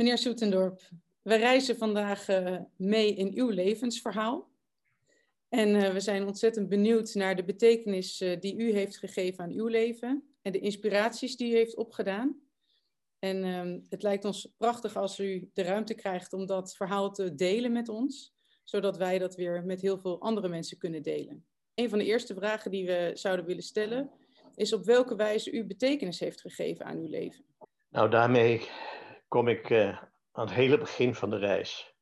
Meneer Soetendorp, we reizen vandaag uh, mee in uw levensverhaal. En uh, we zijn ontzettend benieuwd naar de betekenis uh, die u heeft gegeven aan uw leven en de inspiraties die u heeft opgedaan. En ehm, het lijkt ons prachtig als u de ruimte krijgt om dat verhaal te delen met ons, zodat wij dat weer met heel veel andere mensen kunnen delen. Een van de eerste vragen die we zouden willen stellen is op welke wijze u betekenis heeft gegeven aan uw leven. Nou, daarmee kom ik uh, aan het hele begin van de reis.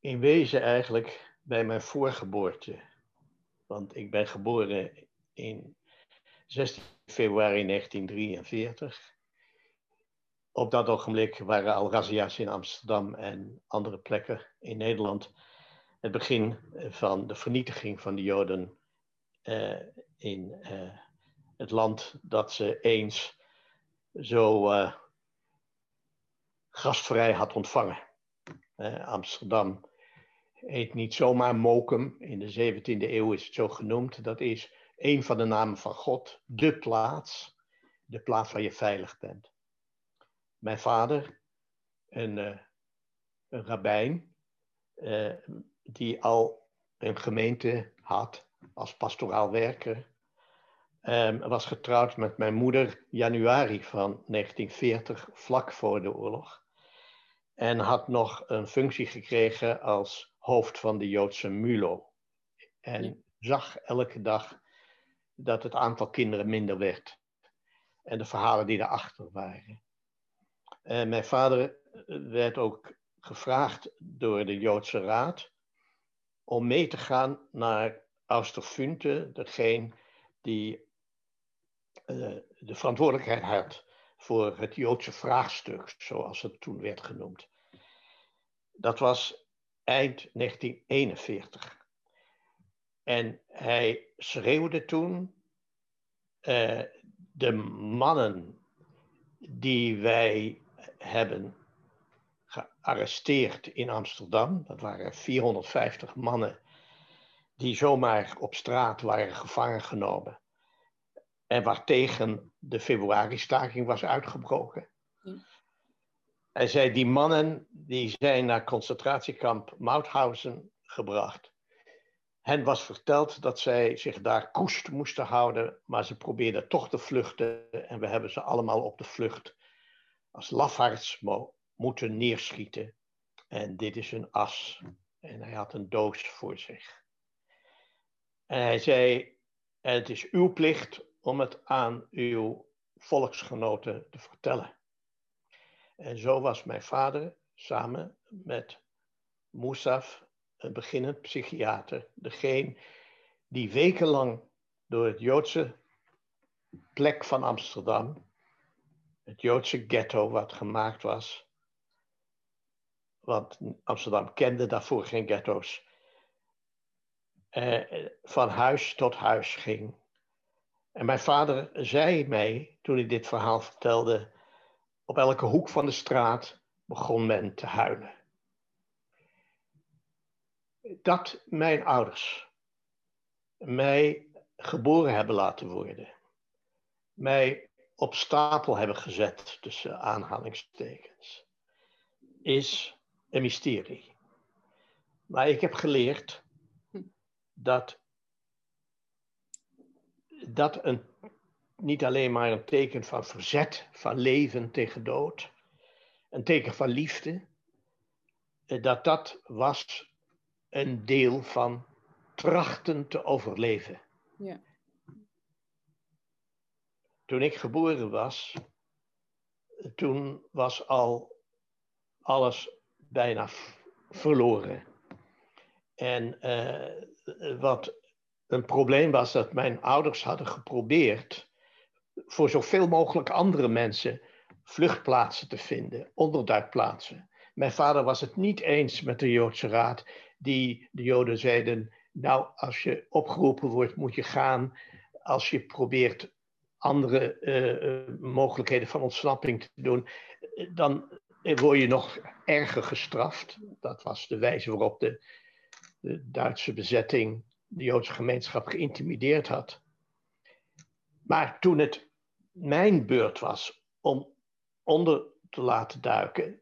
In wezen eigenlijk bij mijn voorgeboorte. Want ik ben geboren in 16 februari 1943. Op dat ogenblik waren al razzia's in Amsterdam en andere plekken in Nederland. Het begin van de vernietiging van de Joden uh, in uh, het land dat ze eens zo uh, gastvrij had ontvangen. Amsterdam heet niet zomaar Mokum. In de 17e eeuw is het zo genoemd. Dat is een van de namen van God, de plaats, de plaats waar je veilig bent. Mijn vader, een, uh, rabbijn, uh, die al een gemeente had als pastoraal werker, um, was getrouwd met mijn moeder januari van 1940, vlak voor de oorlog. En had nog een functie gekregen als hoofd van de Joodse MULO. En zag elke dag dat het aantal kinderen minder werd. En de verhalen die daarachter waren. En mijn vader werd ook gevraagd door de Joodse Raad om mee te gaan naar Austerfunte, degene die uh, de verantwoordelijkheid had voor het Joodse vraagstuk, zoals het toen werd genoemd. Dat was eind 1941. En hij schreeuwde toen, uh, de mannen die wij hebben gearresteerd in Amsterdam, dat waren 450 mannen die zomaar op straat waren gevangen genomen en waartegen de februari-staking was uitgebroken. Hij zei, die mannen die zijn naar concentratiekamp Mauthausen gebracht. Hen was verteld dat zij zich daar koest moesten houden, maar ze probeerden toch te vluchten en we hebben ze allemaal op de vlucht als lafaards mo moeten neerschieten. En dit is een as. En hij had een doos voor zich. En hij zei, het is uw plicht om het aan uw volksgenoten te vertellen. En zo was mijn vader samen met Moussaf, een beginnend psychiater, degene die wekenlang door het Joodse plek van Amsterdam, het Joodse ghetto wat gemaakt was, want Amsterdam kende daarvoor geen ghetto's, eh, van huis tot huis ging. En mijn vader zei mij, toen hij dit verhaal vertelde, op elke hoek van de straat begon men te huilen. Dat mijn ouders mij geboren hebben laten worden, mij op stapel hebben gezet tussen aanhalingstekens, is een mysterie. Maar ik heb geleerd dat dat een, niet alleen maar een teken van verzet, van leven tegen dood, een teken van liefde, eh, dat dat was een deel van trachten te overleven. Ja. Toen ik geboren was, toen was al alles bijna verloren. En uh, wat een probleem was dat mijn ouders hadden geprobeerd voor zoveel mogelijk andere mensen vluchtplaatsen te vinden, onderduikplaatsen. Mijn vader was het niet eens met de Joodse Raad, die de Joden zeiden: Nou, als je opgeroepen wordt, moet je gaan. Als je probeert andere uh, mogelijkheden van ontsnapping te doen, dan word je nog erger gestraft. Dat was de wijze waarop de Duitse bezetting de Joodse gemeenschap geïntimideerd had. Maar toen het mijn beurt was om onder te laten duiken.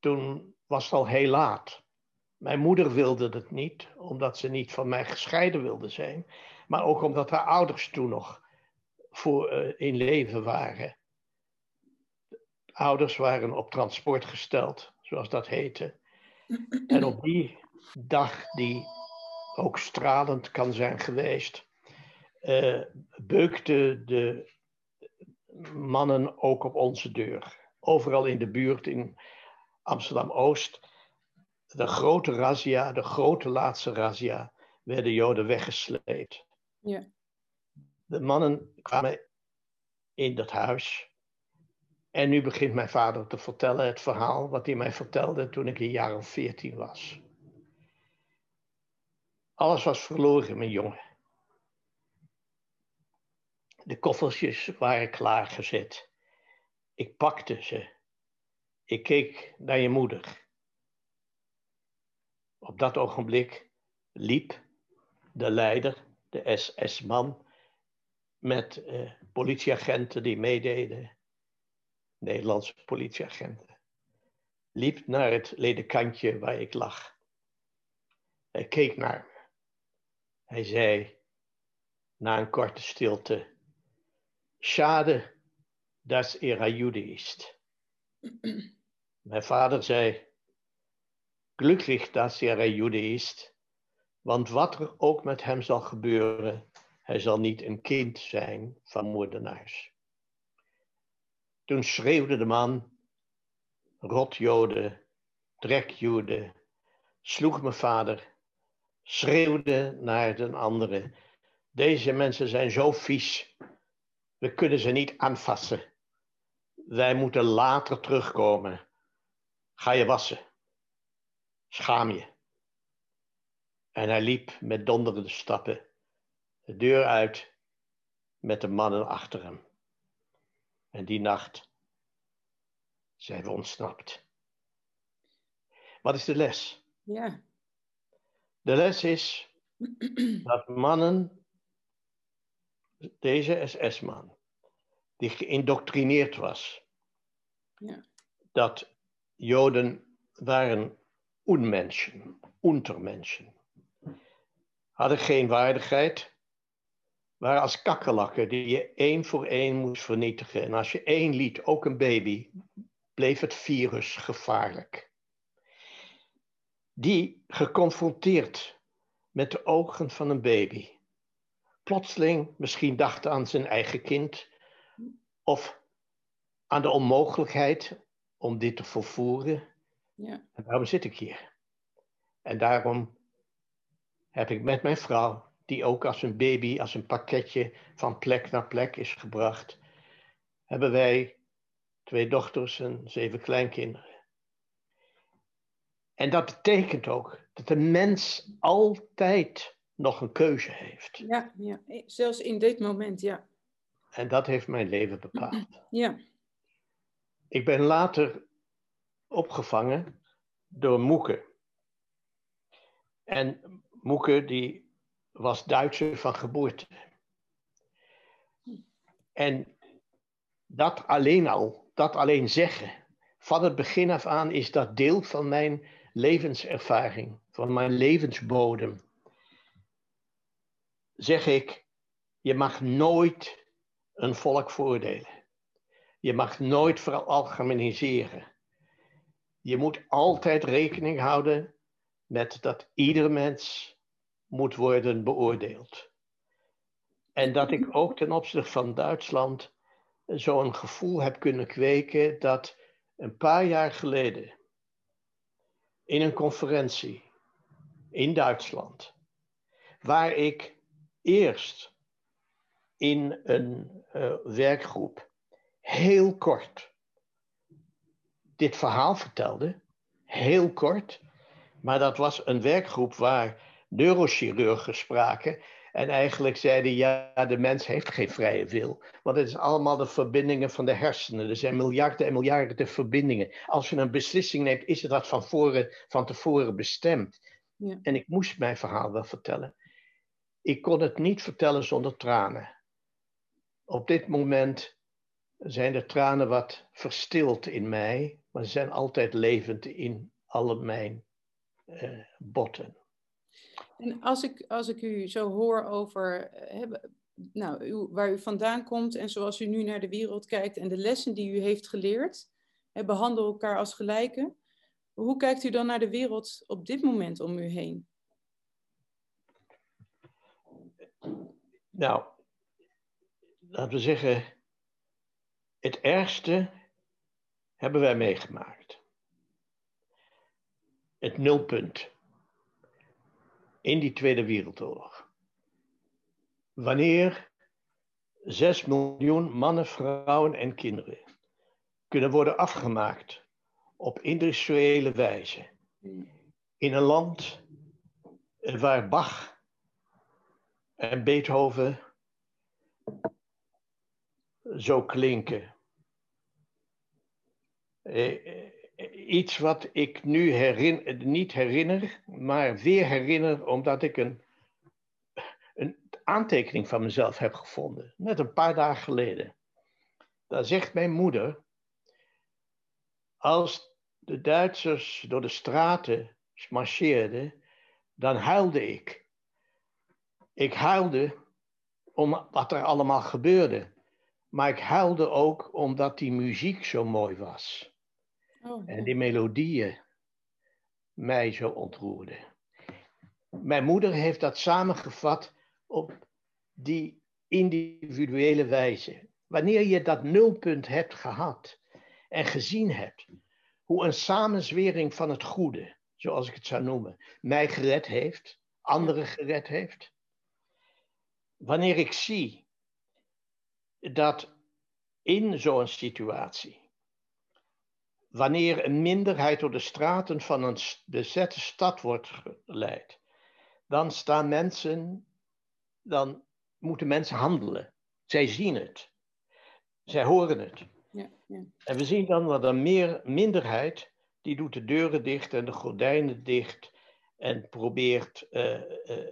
Toen was het al heel laat. Mijn moeder wilde het niet, omdat ze niet van mij gescheiden wilde zijn. Maar ook omdat haar ouders toen nog voor, uh, in leven waren. Ouders waren op transport gesteld, zoals dat heette. En op die dag, die ook stralend kan zijn geweest, uh, beukten de mannen ook op onze deur. Overal in de buurt in Amsterdam-Oost. De grote razzia, de grote laatste razzia, werden Joden weggesleept. Ja. De mannen kwamen in dat huis. En nu begint mijn vader te vertellen het verhaal wat hij mij vertelde toen ik een jaar of veertien was. Alles was verloren, mijn jongen. De koffertjes waren klaargezet. Ik pakte ze. Ik keek naar je moeder. Op dat ogenblik liep de leider, de SS-man, met eh, politieagenten die meededen, Nederlandse politieagenten, liep naar het ledekantje waar ik lag. Hij keek naar me. Hij zei, na een korte stilte, Schade, dat er Jude is. Mijn vader zei, gelukkig dat er Jude is, want wat er ook met hem zal gebeuren, hij zal niet een kind zijn van moordenaars. Toen schreeuwde de man, rotjoden, drekjoden, sloeg mijn vader, schreeuwde naar de anderen. Deze mensen zijn zo vies, we kunnen ze niet aanvassen. Wij moeten later terugkomen. Ga je wassen. Schaam je. En hij liep met donderende stappen de deur uit met de mannen achter hem. En die nacht zijn we ontsnapt. Wat is de les? Ja. De les is dat mannen, deze SS-man, die geïndoctrineerd was, ja. dat Joden waren unmenschen, untermenschen, hadden geen waardigheid, waren als kakkerlakken die je één voor één moest vernietigen. En als je één liet, ook een baby, bleef het virus gevaarlijk. Die geconfronteerd met de ogen van een baby, plotseling misschien dacht aan zijn eigen kind of aan de onmogelijkheid om dit te volvoeren. Ja. En daarom zit ik hier. En daarom heb ik met mijn vrouw die ook als een baby, als een pakketje van plek naar plek is gebracht, hebben wij twee dochters en zeven kleinkinderen. En dat betekent ook dat de mens altijd nog een keuze heeft. Ja, ja, zelfs in dit moment, ja. En dat heeft mijn leven bepaald. Ja. Ik ben later opgevangen door Moeke. En Moeke die was Duitser van geboorte. En dat alleen al, dat alleen zeggen, van het begin af aan is dat deel van mijn levenservaring, van mijn levensbodem. Zeg ik, je mag nooit een volk voordelen. Je mag nooit veralgemeniseren. Je moet altijd rekening houden met dat ieder mens moet worden beoordeeld. En dat ik ook ten opzichte van Duitsland zo'n gevoel heb kunnen kweken dat een paar jaar geleden in een conferentie in Duitsland, waar ik eerst in een uh, werkgroep heel kort dit verhaal vertelde, heel kort, maar dat was een werkgroep waar neurochirurgen spraken. En eigenlijk zeiden, ja, de mens heeft geen vrije wil. Want het is allemaal de verbindingen van de hersenen. Er zijn miljarden en miljarden verbindingen. Als je een beslissing neemt, is het dat van, voren, van tevoren bestemd. Ja. En ik moest mijn verhaal wel vertellen. Ik kon het niet vertellen zonder tranen. Op dit moment zijn de tranen wat verstild in mij, maar ze zijn altijd levend in alle mijn uh, botten. En als ik, als ik u zo hoor over uh, nou, waar u vandaan komt en zoals u nu naar de wereld kijkt en de lessen die u heeft geleerd, hè, behandel elkaar als gelijken. Hoe kijkt u dan naar de wereld op dit moment om u heen? Nou, laten we zeggen, het ergste hebben wij meegemaakt. Het nulpunt in die Tweede Wereldoorlog. Wanneer 6 miljoen mannen, vrouwen en kinderen kunnen worden afgemaakt op industriële wijze in een land waar Bach en Beethoven zo klinken. Eh, eh, iets wat ik nu niet herinner, maar weer herinner omdat ik een, een aantekening van mezelf heb gevonden, net een paar dagen geleden. Daar zegt mijn moeder, als de Duitsers door de straten marcheerden, dan huilde ik. Ik huilde om wat er allemaal gebeurde. Maar ik huilde ook omdat die muziek zo mooi was. Oh, en die melodieën mij zo ontroerden. Mijn moeder heeft dat samengevat op die individuele wijze. Wanneer je dat nulpunt hebt gehad en gezien hebt, hoe een samenzwering van het goede, zoals ik het zou noemen, mij gered heeft, anderen gered heeft. Wanneer ik zie dat in zo'n situatie, wanneer een minderheid door de straten van een bezette stad wordt geleid, dan staan mensen, dan moeten mensen handelen. Zij zien het. Zij horen het. Ja, ja. En we zien dan wat een meer, minderheid, die doet de deuren dicht en de gordijnen dicht en probeert uh, uh,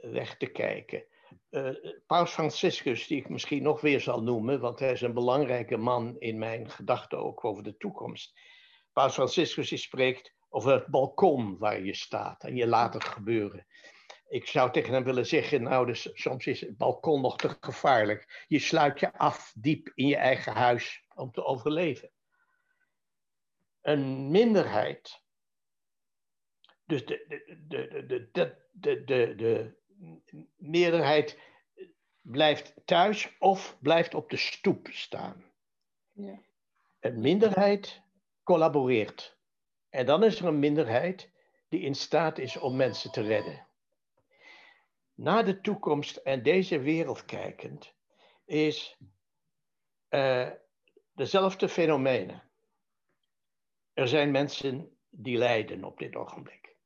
weg te kijken. Uh, Paus Franciscus, die ik misschien nog weer zal noemen, want hij is een belangrijke man in mijn gedachten ook over de toekomst. Paus Franciscus die spreekt over het balkon waar je staat en je laat het gebeuren. Ik zou tegen hem willen zeggen, nou, dus soms is het balkon nog te gevaarlijk. Je sluit je af diep in je eigen huis om te overleven. Een minderheid, dus de, de, de, de, de, de, de meerderheid blijft thuis of blijft op de stoep staan. Ja. Een minderheid collaboreert. En dan is er een minderheid die in staat is om mensen te redden. Naar de toekomst en deze wereld kijkend is uh, dezelfde fenomenen. Er zijn mensen die lijden op dit ogenblik.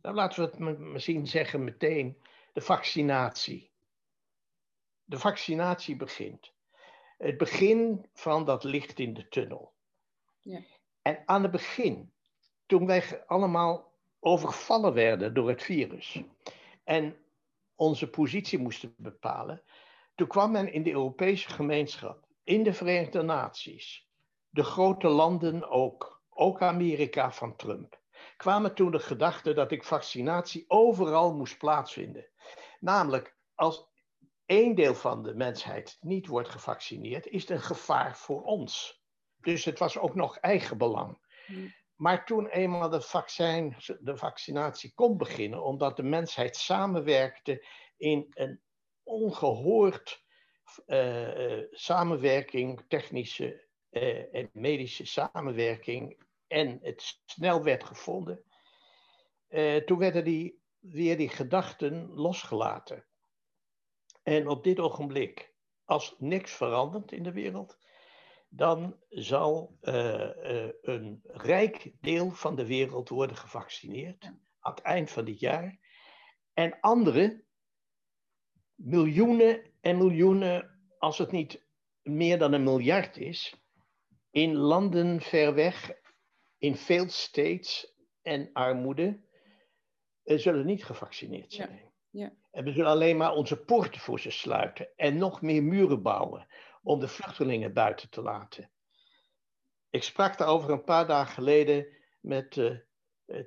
Dan laten we het misschien zeggen meteen de vaccinatie. De vaccinatie begint. Het begin van dat licht in de tunnel. Ja. En aan het begin, toen wij allemaal overvallen werden door het virus en onze positie moesten bepalen, toen kwam men in de Europese gemeenschap, in de Verenigde Naties, de grote landen ook, ook Amerika van Trump, kwamen toen de gedachte dat ik vaccinatie overal moest plaatsvinden. Namelijk, als één deel van de mensheid niet wordt gevaccineerd, is het een gevaar voor ons. Dus het was ook nog eigenbelang. Hmm. Maar toen eenmaal de, vaccin, de vaccinatie kon beginnen, omdat de mensheid samenwerkte in een ongehoord uh, samenwerking, technische uh, en medische samenwerking, en het snel werd gevonden, toen werden die, weer die gedachten losgelaten. En op dit ogenblik, als niks verandert in de wereld, dan zal uh, uh, een rijk deel van de wereld worden gevaccineerd aan het eind van dit jaar. En andere miljoenen en miljoenen, als het niet meer dan een miljard is, in landen ver weg, in veel states en armoede, uh, zullen niet gevaccineerd zijn. Ja. Ja. En we zullen alleen maar onze poorten voor ze sluiten en nog meer muren bouwen om de vluchtelingen buiten te laten. Ik sprak daarover een paar dagen geleden met uh,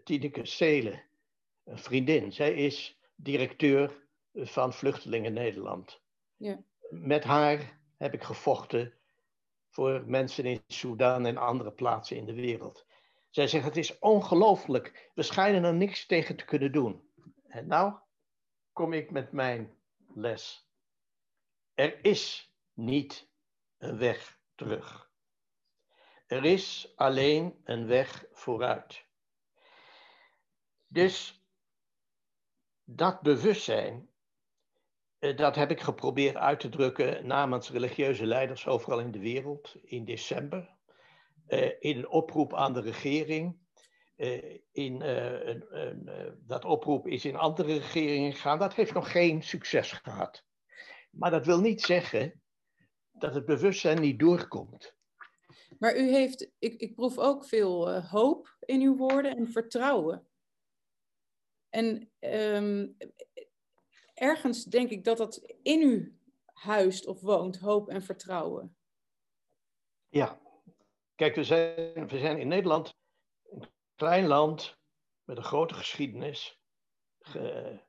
Tineke Seelen, een vriendin. Zij is directeur van Vluchtelingen Nederland. Ja. Met haar heb ik gevochten voor mensen in Sudan en andere plaatsen in de wereld. Zij zegt, het is ongelooflijk, we schijnen er niks tegen te kunnen doen. En nou kom ik met mijn les. Er is niet een weg terug. Er is alleen een weg vooruit. Dus dat bewustzijn, eh, dat heb ik geprobeerd uit te drukken namens religieuze leiders overal in de wereld in december. Eh, in een oproep aan de regering. Eh, in, een, een, dat oproep is in andere regeringen gegaan. Dat heeft nog geen succes gehad. Maar dat wil niet zeggen dat het bewustzijn niet doorkomt. Maar u heeft, ik, ik proef ook veel uh, hoop in uw woorden en vertrouwen. En um, ergens denk ik dat dat in u huist of woont, hoop en vertrouwen. Ja, kijk, we zijn, we zijn in Nederland een klein land met een grote geschiedenis, ge,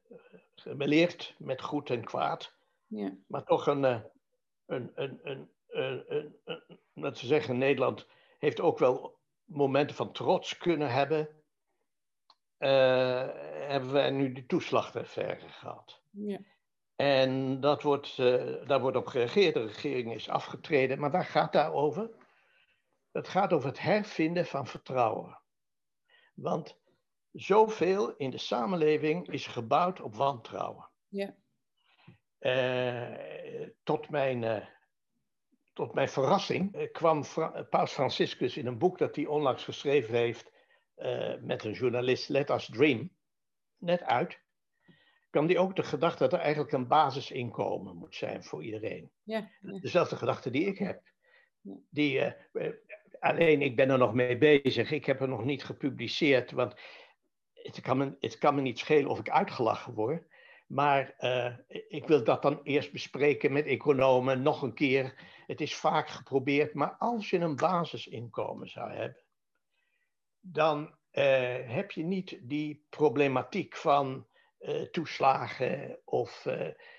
gemeleerd met goed en kwaad, ja. maar toch een, eh, een, een, een, een, een, een, laten we zeggen, Nederland heeft ook wel momenten van trots kunnen hebben. Uh, hebben wij nu de toeslagaffaire gehad. Ja. En dat wordt, uh, daar wordt op gereageerd. De regering is afgetreden. Maar waar gaat daar over? Het gaat over het hervinden van vertrouwen. Want zoveel in de samenleving is gebouwd op wantrouwen. Ja. Uh, tot, mijn, uh, tot mijn verrassing kwam Fra Paus Franciscus in een boek dat hij onlangs geschreven heeft met een journalist, Let Us Dream net uit, kwam die ook de gedachte dat er eigenlijk een basisinkomen moet zijn voor iedereen. Ja, ja. Dezelfde gedachte die ik heb. Die, alleen ik ben er nog mee bezig. Ik heb er nog niet gepubliceerd, want het kan me, het kan niet schelen of ik uitgelachen word. Maar uh, ik wil dat dan eerst bespreken met economen nog een keer. Het is vaak geprobeerd, maar als je een basisinkomen zou hebben, dan uh, heb je niet die problematiek van uh, toeslagen of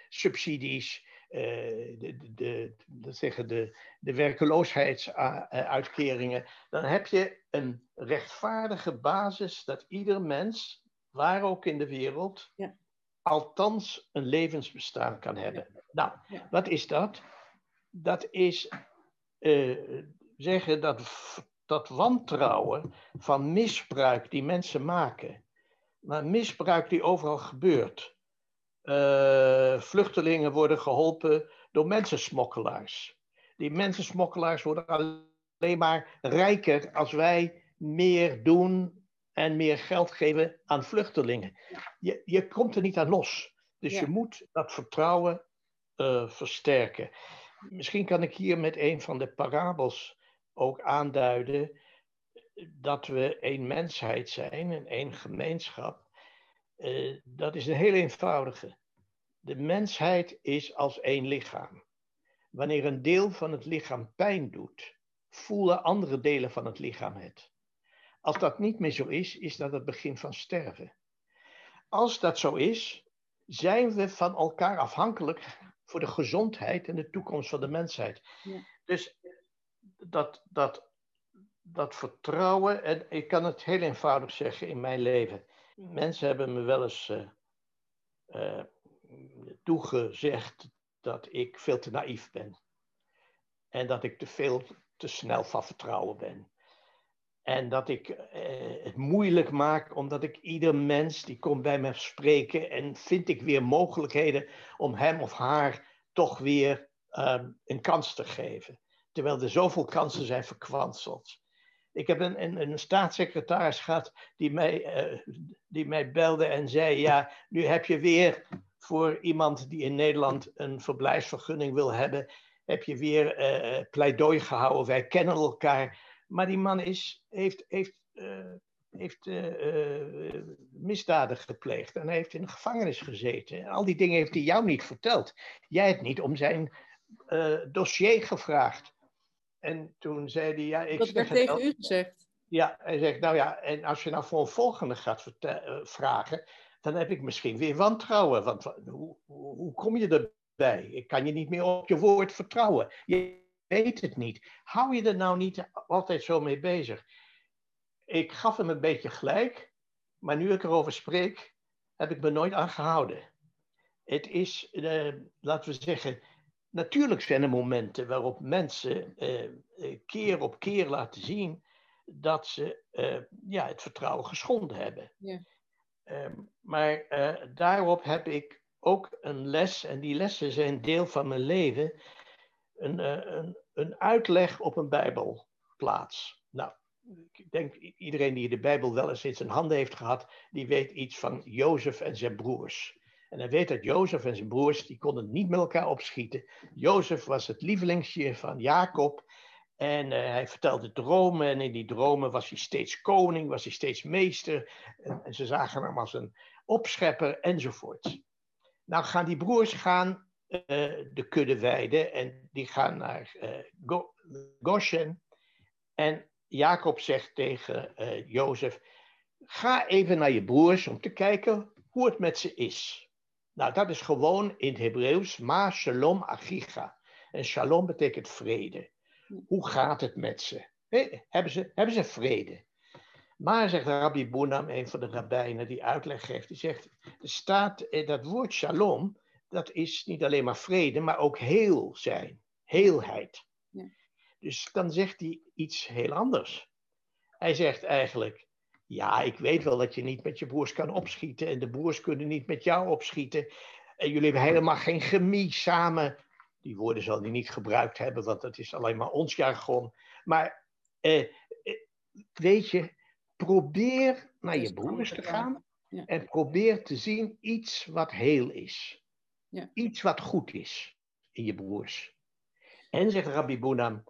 subsidies, de, de, de, zeggen de, de werkeloosheidsuitkeringen. Dan heb je een rechtvaardige basis dat ieder mens, waar ook in de wereld, ja. althans een levensbestaan kan hebben. Ja. Nou, Ja. wat is dat? Dat is zeggen dat dat wantrouwen van misbruik die mensen maken. Maar misbruik die overal gebeurt. Uh, vluchtelingen worden geholpen door mensensmokkelaars. Die mensensmokkelaars worden alleen maar rijker als wij meer doen en meer geld geven aan vluchtelingen. Je, je komt er niet aan los. Dus Ja. je moet dat vertrouwen uh, versterken. Misschien kan ik hier met een van de parabels ook aanduiden dat we één mensheid zijn en één gemeenschap. Uh, dat is een heel eenvoudige. De mensheid is als één lichaam. Wanneer een deel van het lichaam pijn doet, voelen andere delen van het lichaam het. Als dat niet meer zo is, is dat het begin van sterven. Als dat zo is, zijn we van elkaar afhankelijk voor de gezondheid en de toekomst van de mensheid. Ja. Dus dat, dat, dat vertrouwen, en ik kan het heel eenvoudig zeggen in mijn leven. Mensen hebben me wel eens uh, uh, toegezegd dat ik veel te naïef ben. En dat ik te veel te snel van vertrouwen ben. En dat ik uh, het moeilijk maak omdat ik ieder mens die komt bij me spreken en vind ik weer mogelijkheden om hem of haar toch weer een kans te geven terwijl er zoveel kansen zijn verkwanseld. Ik heb een, een, een staatssecretaris gehad die mij, uh, die mij belde en zei: Ja, nu heb je weer voor iemand die in Nederland een verblijfsvergunning wil hebben, heb je weer uh, pleidooi gehouden. Wij kennen elkaar. Maar die man is, heeft, heeft, uh, heeft misdaden gepleegd en hij heeft in de gevangenis gezeten. En al die dingen heeft hij jou niet verteld. Jij hebt niet om zijn dossier gevraagd. En toen zei hij, ja, ik Dat werd tegen u gezegd. Ja, hij zegt, nou ja, en als je nou voor een volgende gaat eh, vragen, dan heb ik misschien weer wantrouwen. Want hoe, hoe kom je erbij? Ik kan je niet meer op je woord vertrouwen. Je weet het niet. Hou je er nou niet altijd zo mee bezig? Ik gaf hem een beetje gelijk, maar nu ik erover spreek, heb ik me nooit aan gehouden. Het is, uh, laten we zeggen, natuurlijk zijn er momenten waarop mensen uh, keer op keer laten zien dat ze ja, het vertrouwen geschonden hebben. Ja. Ehm, maar daarop heb ik ook een les, en die lessen zijn deel van mijn leven, een, een, een uitleg op een Bijbelplaats. Nou, ik denk iedereen die de Bijbel wel eens in zijn handen heeft gehad, die weet iets van Jozef en zijn broers. En hij weet dat Jozef en zijn broers, die konden niet met elkaar opschieten. Jozef was het lievelingsje van Jacob. En uh, hij vertelde dromen. En in die dromen was hij steeds koning, was hij steeds meester. En, ze zagen hem als een opschepper enzovoort. Nou gaan die broers gaan uh, de kudde weiden. En die gaan naar Go Goshen. En Jacob zegt tegen Jozef: Ga even naar je broers om te kijken hoe het met ze is. Nou, dat is gewoon in het Hebreeuws ma shalom achicha. En shalom betekent vrede. Hoe gaat het met ze? hebben ze? Hebben ze vrede? Maar, zegt Rabbi Bunam, een van de rabbijnen die uitleg geeft, die zegt, er staat, eh, dat woord shalom, dat is niet alleen maar vrede, maar ook heel zijn, heelheid. Ja. Dus dan zegt hij iets heel anders. Hij zegt eigenlijk, ja, ik weet wel dat je niet met je broers kan opschieten en de broers kunnen niet met jou opschieten. En jullie hebben helemaal geen chemie samen. Die woorden zal hij niet gebruikt hebben, want dat is alleen maar ons jargon. Maar eh, eh weet je, probeer naar je broers te gaan en probeer te zien iets wat heel is. Ja. Iets wat goed is in je broers. En zegt Rabbi Bunam,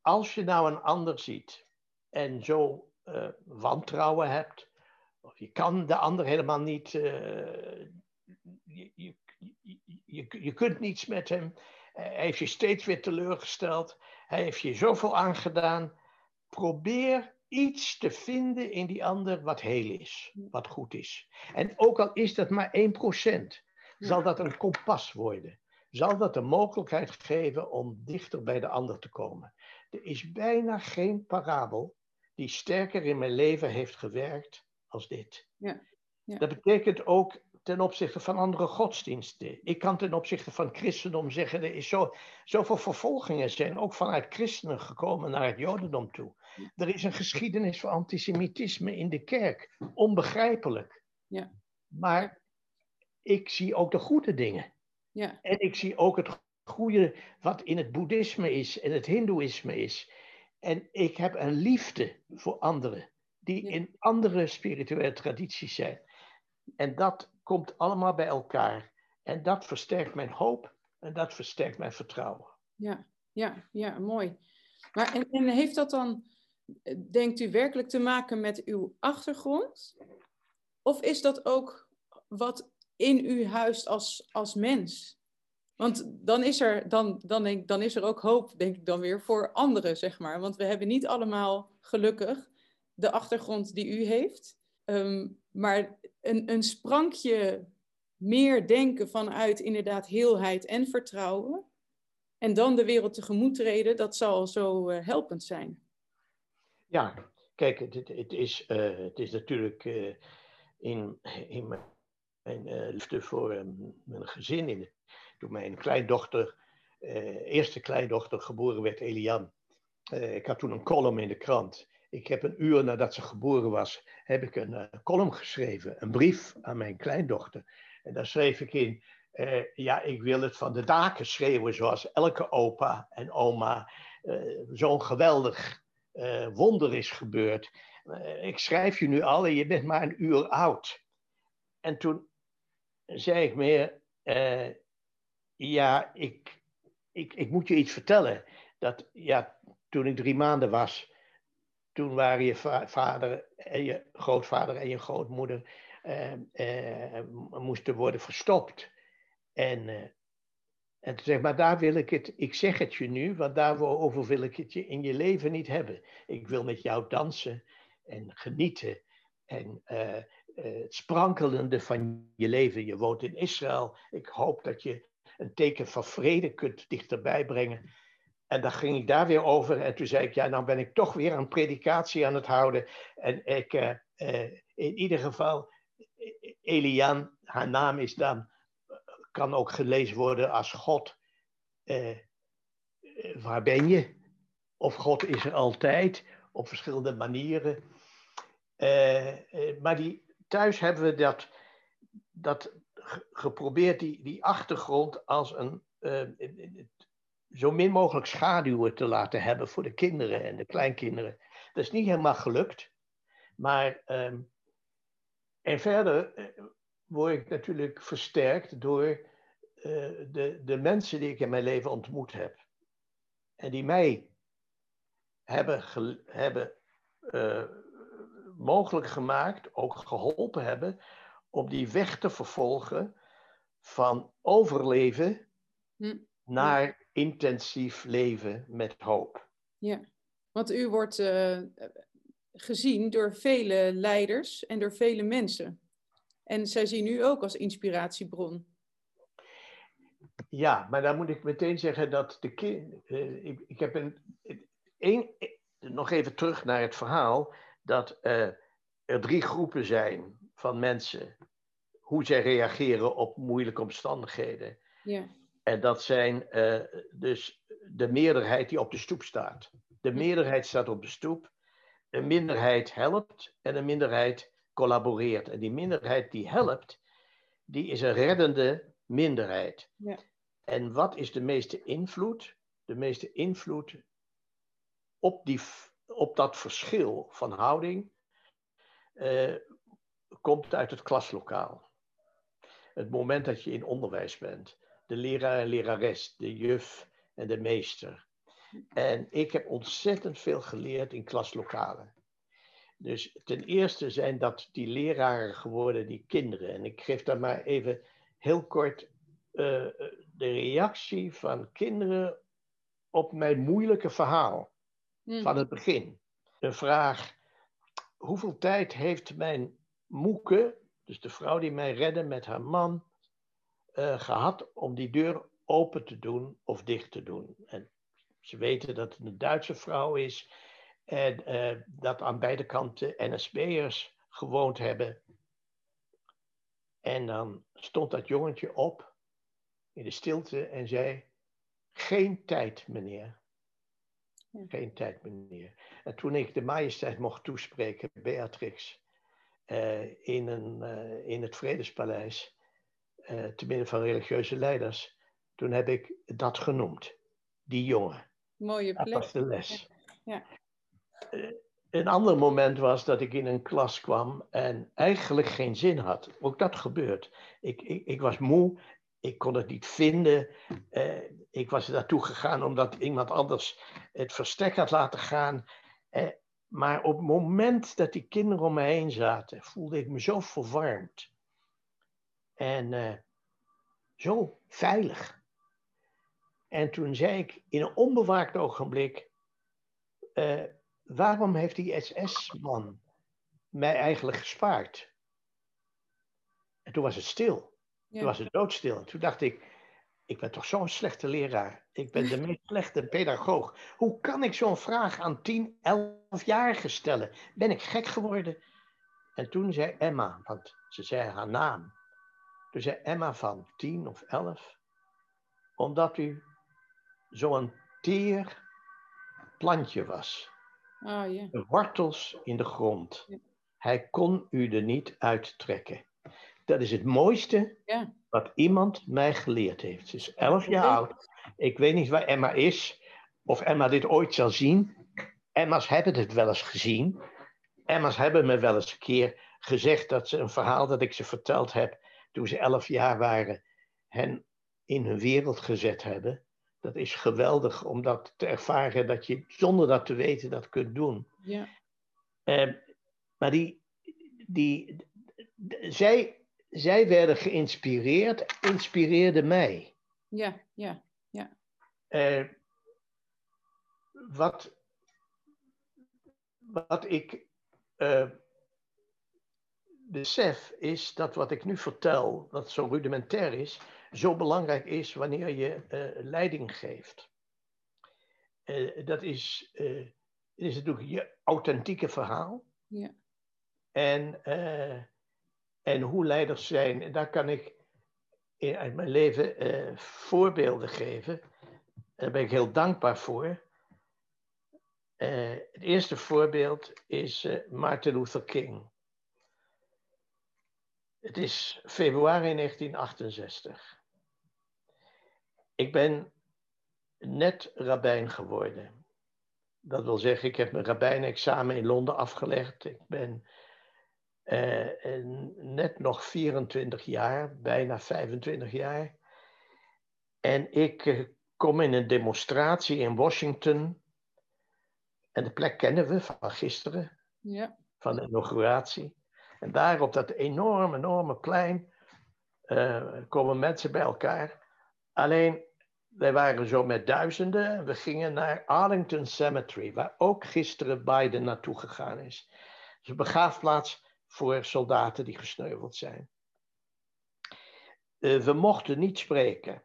als je nou een ander ziet en zo uh, wantrouwen hebt, of je kan de ander helemaal niet, uh, je, je, je, je, kunt niets met hem, hij heeft je steeds weer teleurgesteld, hij heeft je zoveel aangedaan. Probeer iets te vinden in die ander wat heel is, wat goed is. En ook al is dat maar 1%, zal dat een kompas worden. Zal dat de mogelijkheid geven om dichter bij de ander te komen. Er is bijna geen parabel die sterker in mijn leven heeft gewerkt als dit. Ja. ja. Dat betekent ook ten opzichte van andere godsdiensten. Ik kan ten opzichte van christendom zeggen, er is zo, zoveel vervolgingen zijn ook vanuit christenen gekomen naar het jodendom toe. Er is een geschiedenis van antisemitisme in de kerk, onbegrijpelijk. Ja. Maar ik zie ook de goede dingen. Ja. En ik zie ook het goede wat in het boeddhisme is en het hindoeïsme is. En ik heb een liefde voor anderen die in andere spirituele tradities zijn. En dat komt allemaal bij elkaar. En dat versterkt mijn hoop en dat versterkt mijn vertrouwen. Ja, ja, ja, mooi. Maar en, en heeft dat dan, denkt u, werkelijk te maken met uw achtergrond? Of is dat ook wat in u huist als, als mens? Want dan is, er, dan, dan, denk, dan is er ook hoop, denk ik dan weer, voor anderen, zeg maar. Want we hebben niet allemaal gelukkig de achtergrond die u heeft. Ehm, maar een, een sprankje meer denken vanuit inderdaad heelheid en vertrouwen. En dan de wereld tegemoet treden, dat zal zo uh, helpend zijn. Ja, kijk, het, het, is, uh, het is natuurlijk uh, in, in mijn, liefde voor mijn gezin, in toen mijn kleindochter, eh, eerste kleindochter geboren werd, Elian. Eh, ik had toen een column in de krant. Ik heb een uur nadat ze geboren was, heb ik een uh, column geschreven, een brief aan mijn kleindochter. En daar schreef ik in, uh, ja, ik wil het van de daken schreeuwen zoals elke opa en oma. Zo'n geweldig wonder is gebeurd. ik schrijf je nu al en je bent maar een uur oud. En toen zei ik meer, ja, ik, ik, ik moet je iets vertellen. Dat, ja, toen ik drie maanden was, toen waren je vader en je grootvader en je grootmoeder eh, eh, moesten worden verstopt. En, eh, En toen zeg maar daar wil ik het, ik zeg het je nu, want daarover wil ik het je in je leven niet hebben. Ik wil met jou dansen en genieten en uh, uh, het sprankelende van je leven. Je woont in Israël. Ik hoop dat je een teken van vrede kunt dichterbij brengen. En dan ging ik daar weer over en toen zei ik, ja, nou ben ik toch weer een predikatie aan het houden. En ik, uh, in ieder geval, Elian, haar naam is dan, kan ook gelezen worden als God. Uh, waar ben je? Of God is er altijd, op verschillende manieren. maar die, thuis hebben we dat, dat geprobeerd, die, die achtergrond als een zo min mogelijk schaduwen te laten hebben voor de kinderen en de kleinkinderen. Dat is niet helemaal gelukt. Maar, um, en verder uh, word ik natuurlijk versterkt door uh, de, de mensen die ik in mijn leven ontmoet heb. En die mij hebben, hebben mogelijk gemaakt, ook geholpen hebben, om die weg te vervolgen van overleven hm. naar intensief leven met hoop. Ja, want u wordt uh, gezien door vele leiders en door vele mensen. En zij zien u ook als inspiratiebron. Ja, maar dan moet ik meteen zeggen dat de kind. Uh, ik, ik, heb een, een, nog even terug naar het verhaal dat uh, er drie groepen zijn van mensen. Hoe zij reageren op moeilijke omstandigheden. Ja. En dat zijn uh, dus de meerderheid die op de stoep staat. De meerderheid staat op de stoep, een minderheid helpt en een minderheid collaboreert. En die minderheid die helpt, die is een reddende minderheid. Ja. En wat is de meeste invloed? De meeste invloed op, die, op dat verschil van houding uh, komt uit het klaslokaal. Het moment dat je in onderwijs bent de leraar en lerares, de juf en de meester. En ik heb ontzettend veel geleerd in klaslokalen. Dus ten eerste zijn dat die leraren geworden, die kinderen. En ik geef daar maar even heel kort uh, de reactie van kinderen op mijn moeilijke verhaal hmm. van het begin. Een vraag: hoeveel tijd heeft mijn moeke, dus de vrouw die mij redde met haar man, uh, gehad om die deur open te doen of dicht te doen. En ze weten dat het een Duitse vrouw is en uh, dat aan beide kanten NSB'ers gewoond hebben. En dan stond dat jongetje op in de stilte en zei: Geen tijd, meneer. Geen tijd, meneer. En toen ik de majesteit mocht toespreken, Beatrix, uh, in, een, uh, in het Vredespaleis, uh, te midden van religieuze leiders, toen heb ik dat genoemd. Die jongen. Mooie plek. Dat was de les. Ja. Een ander moment was dat ik in een klas kwam en eigenlijk geen zin had. Ook dat gebeurt. Ik, ik, ik was moe, ik kon het niet vinden. Ik was naartoe gegaan omdat iemand anders het verstek had laten gaan. Maar op het moment dat die kinderen om me heen zaten, voelde ik me zo verwarmd. En uh, zo veilig. En toen zei ik in een onbewaakt ogenblik: uh, waarom heeft die SS-man mij eigenlijk gespaard? En toen was het stil. Ja. Toen was het doodstil. En toen dacht ik: ik ben toch zo'n slechte leraar. Ik ben de meest slechte pedagoog. Hoe kan ik zo'n vraag aan 10, 11-jarigen stellen? Ben ik gek geworden? En toen zei Emma, want ze zei haar naam. Toen zei Emma van tien of elf, omdat u zo'n teer plantje was. Oh, yeah. De wortels in de grond. Hij kon u er niet uittrekken. Dat is het mooiste wat iemand mij geleerd heeft. Ze is elf jaar oud. Ik weet niet waar Emma is, of Emma dit ooit zal zien. Emma's hebben het wel eens gezien. Emma's hebben me wel eens een keer gezegd dat ze een verhaal dat ik ze verteld heb, toen ze elf jaar waren, hen in hun wereld gezet hebben. Dat is geweldig om dat te ervaren, dat je zonder dat te weten dat kunt doen. Ja. Uh, maar die, die, zij, zij werden geïnspireerd, inspireerden mij. Ja, ja, ja. Uh, wat, wat ik uh, besef is dat wat ik nu vertel, dat zo rudimentair is, zo belangrijk is wanneer je uh, leiding geeft. dat is, is natuurlijk je authentieke verhaal. Ja. En, en hoe leiders zijn, daar kan ik in, uit mijn leven uh, voorbeelden geven. Daar ben ik heel dankbaar voor. Uh, het eerste voorbeeld is uh, Martin Luther King. Het is februari 1968. Ik ben net rabbijn geworden. Dat wil zeggen, ik heb mijn rabbijnexamen in Londen afgelegd. Ik ben uh, net nog 24 jaar, bijna 25 jaar. En ik uh, kom in een demonstratie in Washington. En de plek kennen we van gisteren, ja. van de inauguratie. En daar op dat enorme, enorme plein uh, komen mensen bij elkaar. Alleen, wij waren zo met duizenden. We gingen naar Arlington Cemetery, waar ook gisteren Biden naartoe gegaan is. Dus een begraafplaats voor soldaten die gesneuveld zijn. Uh, we mochten niet spreken.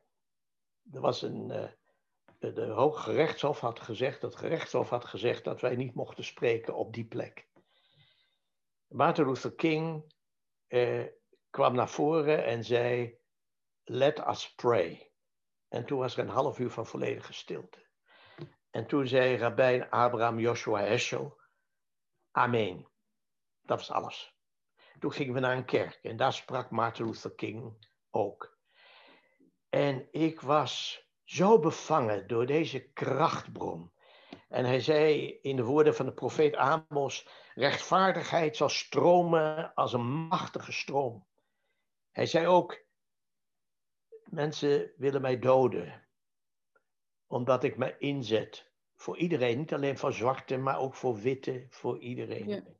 Er was een. Uh, de Hoge Rechtshof had gezegd, het gerechtshof had gezegd dat wij niet mochten spreken op die plek. Martin Luther King uh, kwam naar voren en zei: Let us pray. En toen was er een half uur van volledige stilte. En toen zei rabbijn Abraham Joshua Heschel: Amen. Dat was alles. Toen gingen we naar een kerk en daar sprak Martin Luther King ook. En ik was zo bevangen door deze krachtbron. En hij zei in de woorden van de profeet Amos: rechtvaardigheid zal stromen als een machtige stroom. Hij zei ook: mensen willen mij doden, omdat ik me inzet voor iedereen, niet alleen voor zwarte, maar ook voor witte, voor iedereen.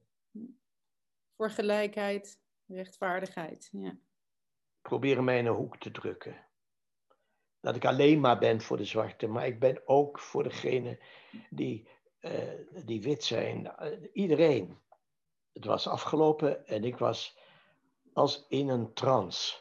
Voor gelijkheid, rechtvaardigheid. Ja. Proberen mij in een hoek te drukken. Dat ik alleen maar ben voor de zwarte, maar ik ben ook voor degene die, uh, die wit zijn. Uh, iedereen. Het was afgelopen en ik was als in een trance.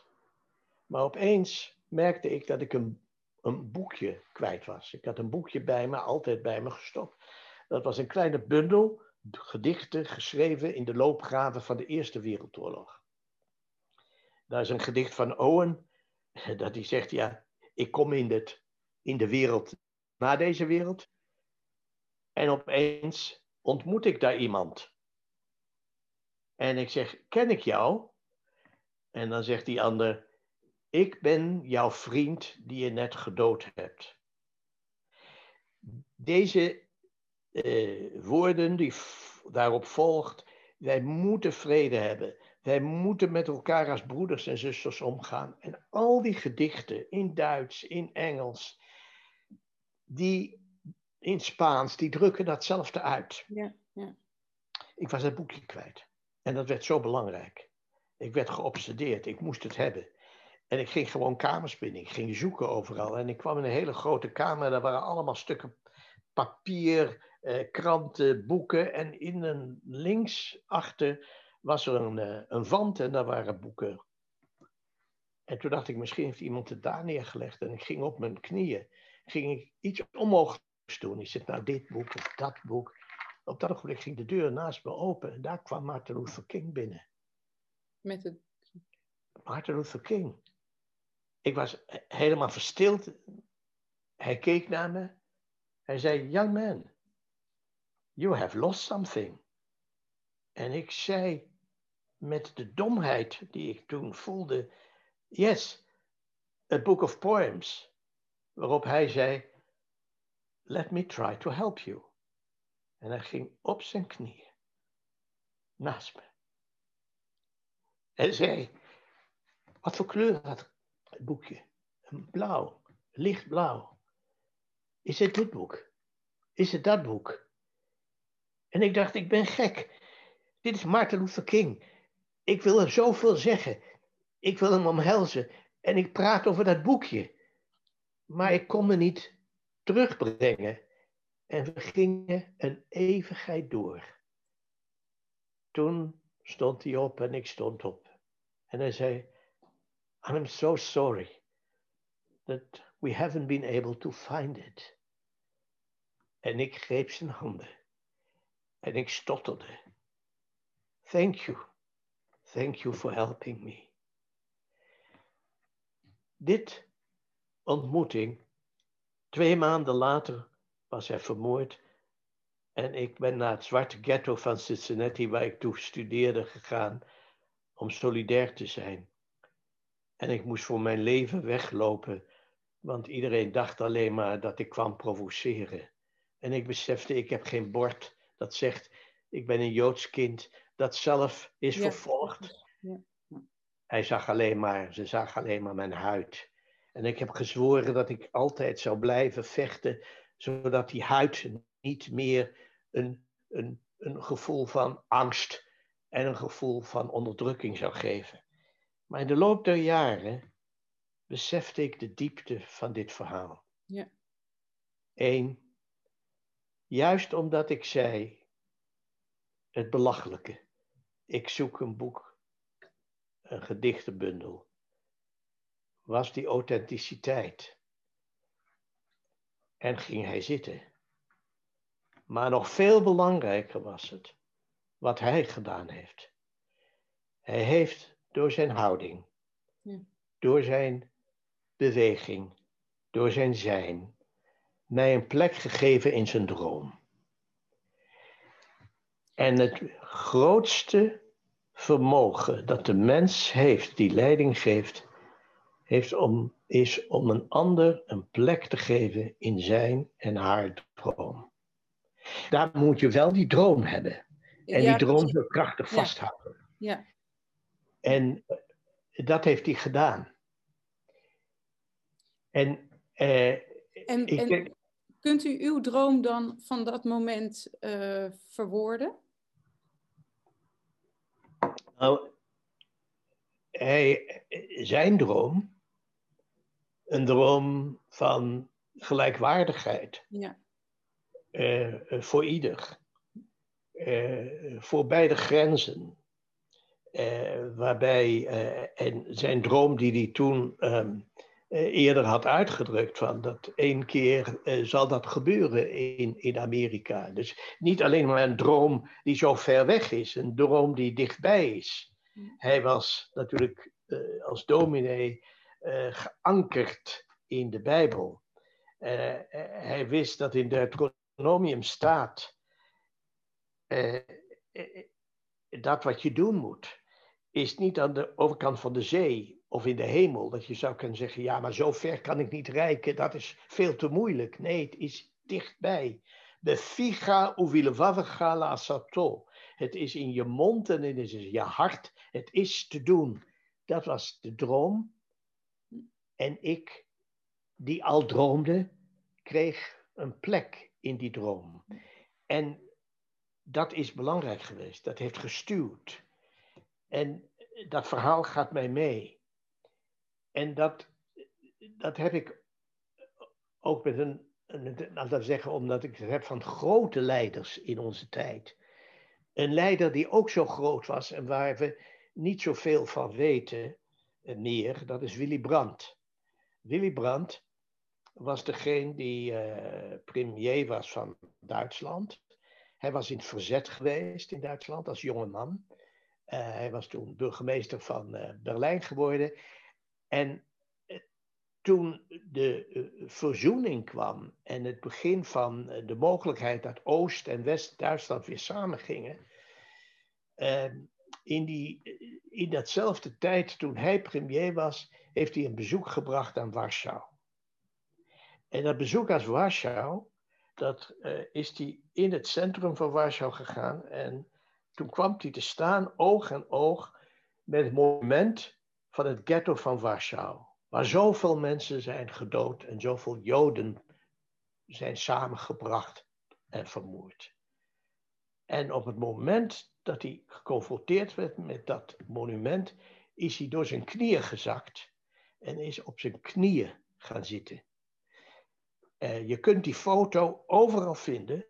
Maar opeens merkte ik dat ik een, een boekje kwijt was. Ik had een boekje bij me, altijd bij me gestopt. Dat was een kleine bundel gedichten geschreven in de loopgraven van de Eerste Wereldoorlog. Daar is een gedicht van Owen, dat hij zegt, ja, ik kom in, het, in de wereld na deze wereld. En opeens ontmoet ik daar iemand. En ik zeg, ken ik jou? En dan zegt die ander, ik ben jouw vriend die je net gedood hebt. Deze uh, woorden die daarop volgt. Wij moeten vrede hebben. Wij moeten met elkaar als broeders en zusters omgaan. En al die gedichten in Duits, in Engels, die in Spaans, die drukken datzelfde uit. Ja, ja. Ik was het boekje kwijt. En dat werd zo belangrijk. Ik werd geobsedeerd. Ik moest het hebben. En ik ging gewoon kamers binnen. Ik ging zoeken overal. En ik kwam in een hele grote kamer. Daar waren allemaal stukken papier, eh, kranten, boeken. En in een linksachter was er een, eh, een wand en daar waren boeken. En toen dacht ik, misschien heeft iemand het daar neergelegd. En ik ging op mijn knieën, ging ik iets onmogelijks doen. Ik zit nou dit boek of dat boek. Op dat ogenblik ging de deur naast me open en daar kwam Martin Luther King binnen. Met het... Martin Luther King. Ik was helemaal verstild. Hij keek naar me. Hij zei, young man, You have lost something. En ik zei met de domheid die ik toen voelde, yes, a book of poems. Waarop hij zei, let me try to help you. En hij ging op zijn knieën naast me. En zei, wat voor kleur had het boekje? Blauw, lichtblauw. Is het dit boek? Is het dat boek? En ik dacht, ik ben gek. Dit is Martin Luther King. Ik wil hem zoveel zeggen. Ik wil hem omhelzen. En ik praat over dat boekje. Maar ik kon me niet terugbrengen. En we gingen een eeuwigheid door. Toen stond hij op en ik stond op. En hij zei, I'm so sorry that we haven't been able to find it. En ik greep zijn handen. En ik stotterde. Thank you. Thank you for helping me. Dit ontmoeting, twee maanden later was hij vermoord. En ik ben naar het zwarte ghetto van Cincinnati, waar ik toen studeerde, gegaan om solidair te zijn. En ik moest voor mijn leven weglopen, want iedereen dacht alleen maar dat ik kwam provoceren. En ik besefte, ik heb geen bord dat zegt, ik ben een Joods kind dat zelf is vervolgd. Ja. Hij zag alleen maar, ze zag alleen maar mijn huid. En ik heb gezworen dat ik altijd zou blijven vechten, zodat die huid niet meer een, een, een gevoel van angst en een gevoel van onderdrukking zou geven. Maar in de loop der jaren besefte ik de diepte van dit verhaal. Ja. Eén, juist omdat ik zei, het belachelijke, ik zoek een boek, een gedichtenbundel, was die authenticiteit. En ging hij zitten. Maar nog veel belangrijker was het wat hij gedaan heeft. Hij heeft door zijn houding, door zijn beweging, door zijn zijn, mij een plek gegeven in zijn droom. En het grootste vermogen dat de mens heeft, die leiding geeft, heeft om, is om een ander een plek te geven in zijn en haar droom. Daar moet je wel die droom hebben. En die droom heel krachtig vasthouden. Ja. En eh, dat heeft hij gedaan. En, eh, en, ik, en kunt u uw droom dan van dat moment uh, verwoorden? Nou, hij, zijn droom, een droom van gelijkwaardigheid ja. Uh, voor ieder, uh, voor beide grenzen. Waarbij, en zijn droom die hij toen um, eerder had uitgedrukt, van dat één keer zal dat gebeuren in, in Amerika. Dus niet alleen maar een droom die zo ver weg is, een droom die dichtbij is. Hij was natuurlijk uh, als dominee uh, geankerd in de Bijbel. Hij wist dat in Deuteronomium staat dat wat je doen moet, is niet aan de overkant van de zee of in de hemel, dat je zou kunnen zeggen, ja, maar zo ver kan ik niet reiken, dat is veel te moeilijk. Nee, het is dichtbij. Sato. Het is in je mond en het is in je hart. Het is te doen. Dat was de droom. En ik, die al droomde, kreeg een plek in die droom. En dat is belangrijk geweest. Dat heeft gestuurd. En dat verhaal gaat mij mee. En dat, dat heb ik ook met een, laten we zeggen, omdat ik het heb van grote leiders in onze tijd. Een leider die ook zo groot was en waar we niet zoveel van weten eh, meer, dat is Willy Brandt. Willy Brandt was degene die uh, premier was van Duitsland. Hij was in het verzet geweest in Duitsland als jonge man. Uh, hij was toen burgemeester van Berlijn geworden. En toen de verzoening kwam en het begin van de mogelijkheid dat Oost- en West-Duitsland weer samengingen, ehm, in, die, in datzelfde tijd toen hij premier was, heeft hij een bezoek gebracht aan Warschau. En dat bezoek aan Warschau, dat is hij in het centrum van Warschau gegaan en toen kwam hij te staan oog en oog met het monument van het ghetto van Warschau waar zoveel mensen zijn gedood en zoveel Joden zijn samengebracht en vermoord. En op het moment dat hij geconfronteerd werd met dat monument, is hij door zijn knieën gezakt en is op zijn knieën gaan zitten Eh, je kunt die foto overal vinden.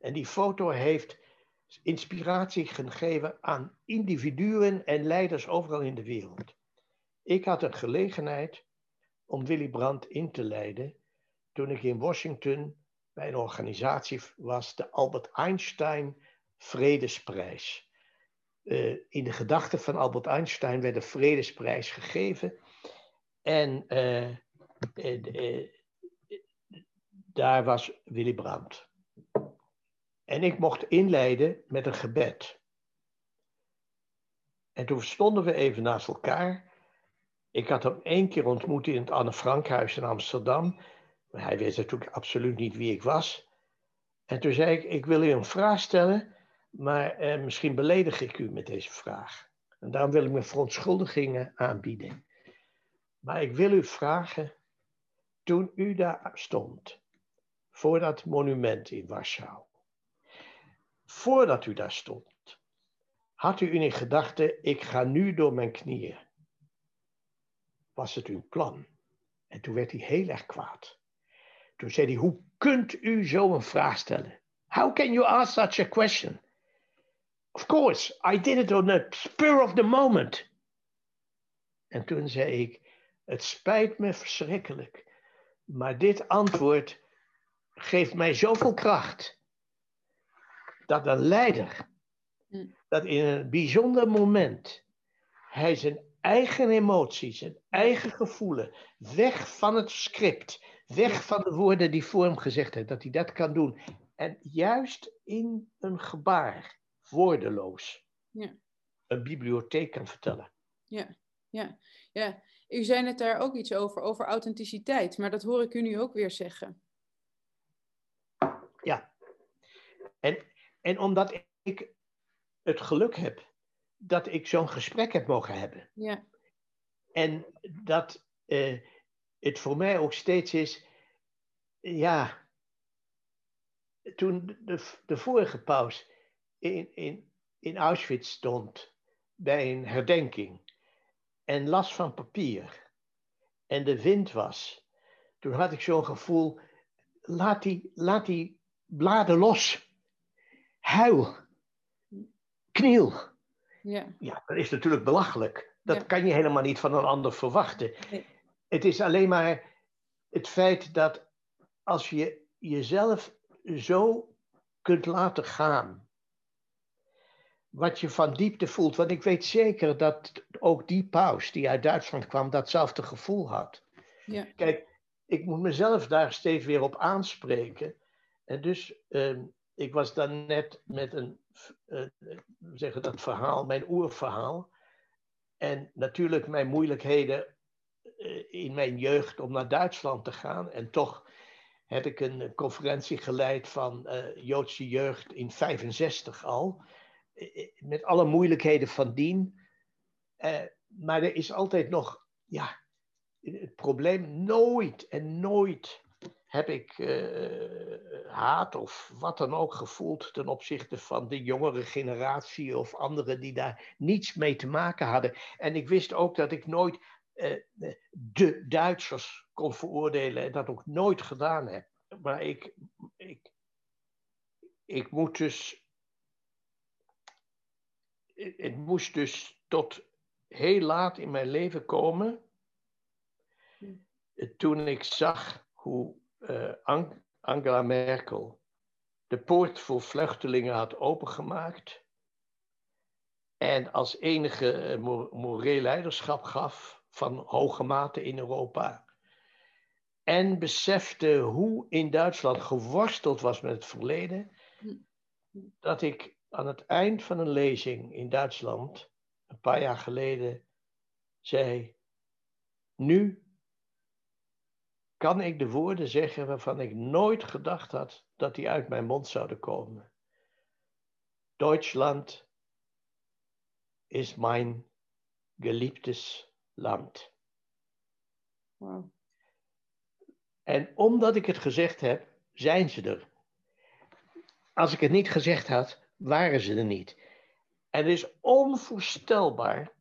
En die foto heeft inspiratie gegeven aan individuen en leiders overal in de wereld. Ik had een gelegenheid om Willy Brandt in te leiden toen ik in Washington bij een organisatie was, de Albert Einstein Vredesprijs. Uh, in de gedachten van Albert Einstein werd de Vredesprijs gegeven. En uh, uh, daar was Willy Brandt. En ik mocht inleiden met een gebed. En toen stonden we even naast elkaar. Ik had hem één keer ontmoet in het Anne Frankhuis in Amsterdam. Hij wist natuurlijk absoluut niet wie ik was. En toen zei ik, ik wil u een vraag stellen, maar eh, misschien beledig ik u met deze vraag. En daarom wil ik mijn verontschuldigingen aanbieden. Maar ik wil u vragen, toen u daar stond, voor dat monument in Warschau, voordat u daar stond, had u in gedachten, ik ga nu door mijn knieën. Was het uw plan? En toen werd hij heel erg kwaad. Toen zei hij, hoe kunt u zo een vraag stellen? How can you ask such a question? Of course, I did it on the spur of the moment. En toen zei ik, het spijt me verschrikkelijk, maar dit antwoord geeft mij zoveel kracht dat een leider, hm. dat in een bijzonder moment, hij zijn eigen emoties, zijn eigen gevoelen, weg van het script, weg van de woorden die voor hem gezegd hebben, dat hij dat kan doen. En juist in een gebaar, woordeloos, ja. een bibliotheek kan vertellen. Ja, ja, ja. U zei het daar ook iets over, over authenticiteit, maar dat hoor ik u nu ook weer zeggen. Ja. En en omdat ik het geluk heb dat ik zo'n gesprek heb mogen hebben. Ja. En dat uh, het voor mij ook steeds is, ja, toen de, de vorige paus in, in, in Auschwitz stond bij een herdenking en las van papier en de wind was, toen had ik zo'n gevoel, laat die, laat die bladen los huil, kniel. Ja. ja, dat is natuurlijk belachelijk. Dat kan je helemaal niet van een ander verwachten. Het is alleen maar het feit dat als je jezelf zo kunt laten gaan, wat je van diepte voelt. Want ik weet zeker dat ook die paus die uit Duitsland kwam, datzelfde gevoel had. Ja. Kijk, ik moet mezelf daar steeds weer op aanspreken. En dus ehm, ik was dan net met een, uh, zeggen dat verhaal, mijn oerverhaal. En natuurlijk mijn moeilijkheden uh, in mijn jeugd om naar Duitsland te gaan. En toch heb ik een conferentie geleid van uh, Joodse jeugd in 65 al. met alle moeilijkheden van dien. maar er is altijd nog, ja, het probleem nooit en nooit heb ik uh, haat of wat dan ook gevoeld ten opzichte van de jongere generatie of anderen die daar niets mee te maken hadden. En ik wist ook dat ik nooit uh, de Duitsers kon veroordelen en dat ook nooit gedaan heb. Maar ik, ik, ik moet dus. Het moest dus tot heel laat in mijn leven komen. Hm. Toen ik zag hoe uh, Angela Merkel de poort voor vluchtelingen had opengemaakt en als enige eh, moreel leiderschap gaf van hoge mate in Europa. En besefte hoe in Duitsland geworsteld was met het verleden, dat ik aan het eind van een lezing in Duitsland, een paar jaar geleden, zei: Nu kan ik de woorden zeggen waarvan ik nooit gedacht had dat die uit mijn mond zouden komen. Duitsland is mijn geliebtes land. Wow. En omdat ik het gezegd heb, zijn ze er. Als ik het niet gezegd had, waren ze er niet. En het is onvoorstelbaar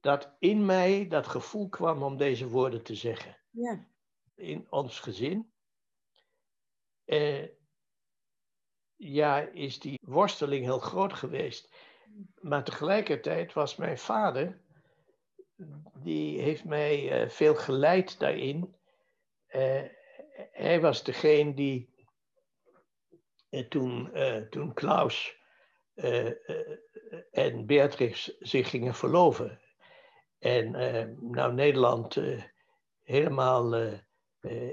dat in mij dat gevoel kwam om deze woorden te zeggen. Ja in ons gezin eh, ja, is die worsteling heel groot geweest. Maar tegelijkertijd was mijn vader, die heeft mij eh, veel geleid daarin. Uh, hij was degene die toen, toen Klaus en Beatrix zich gingen verloven. En nou Nederland helemaal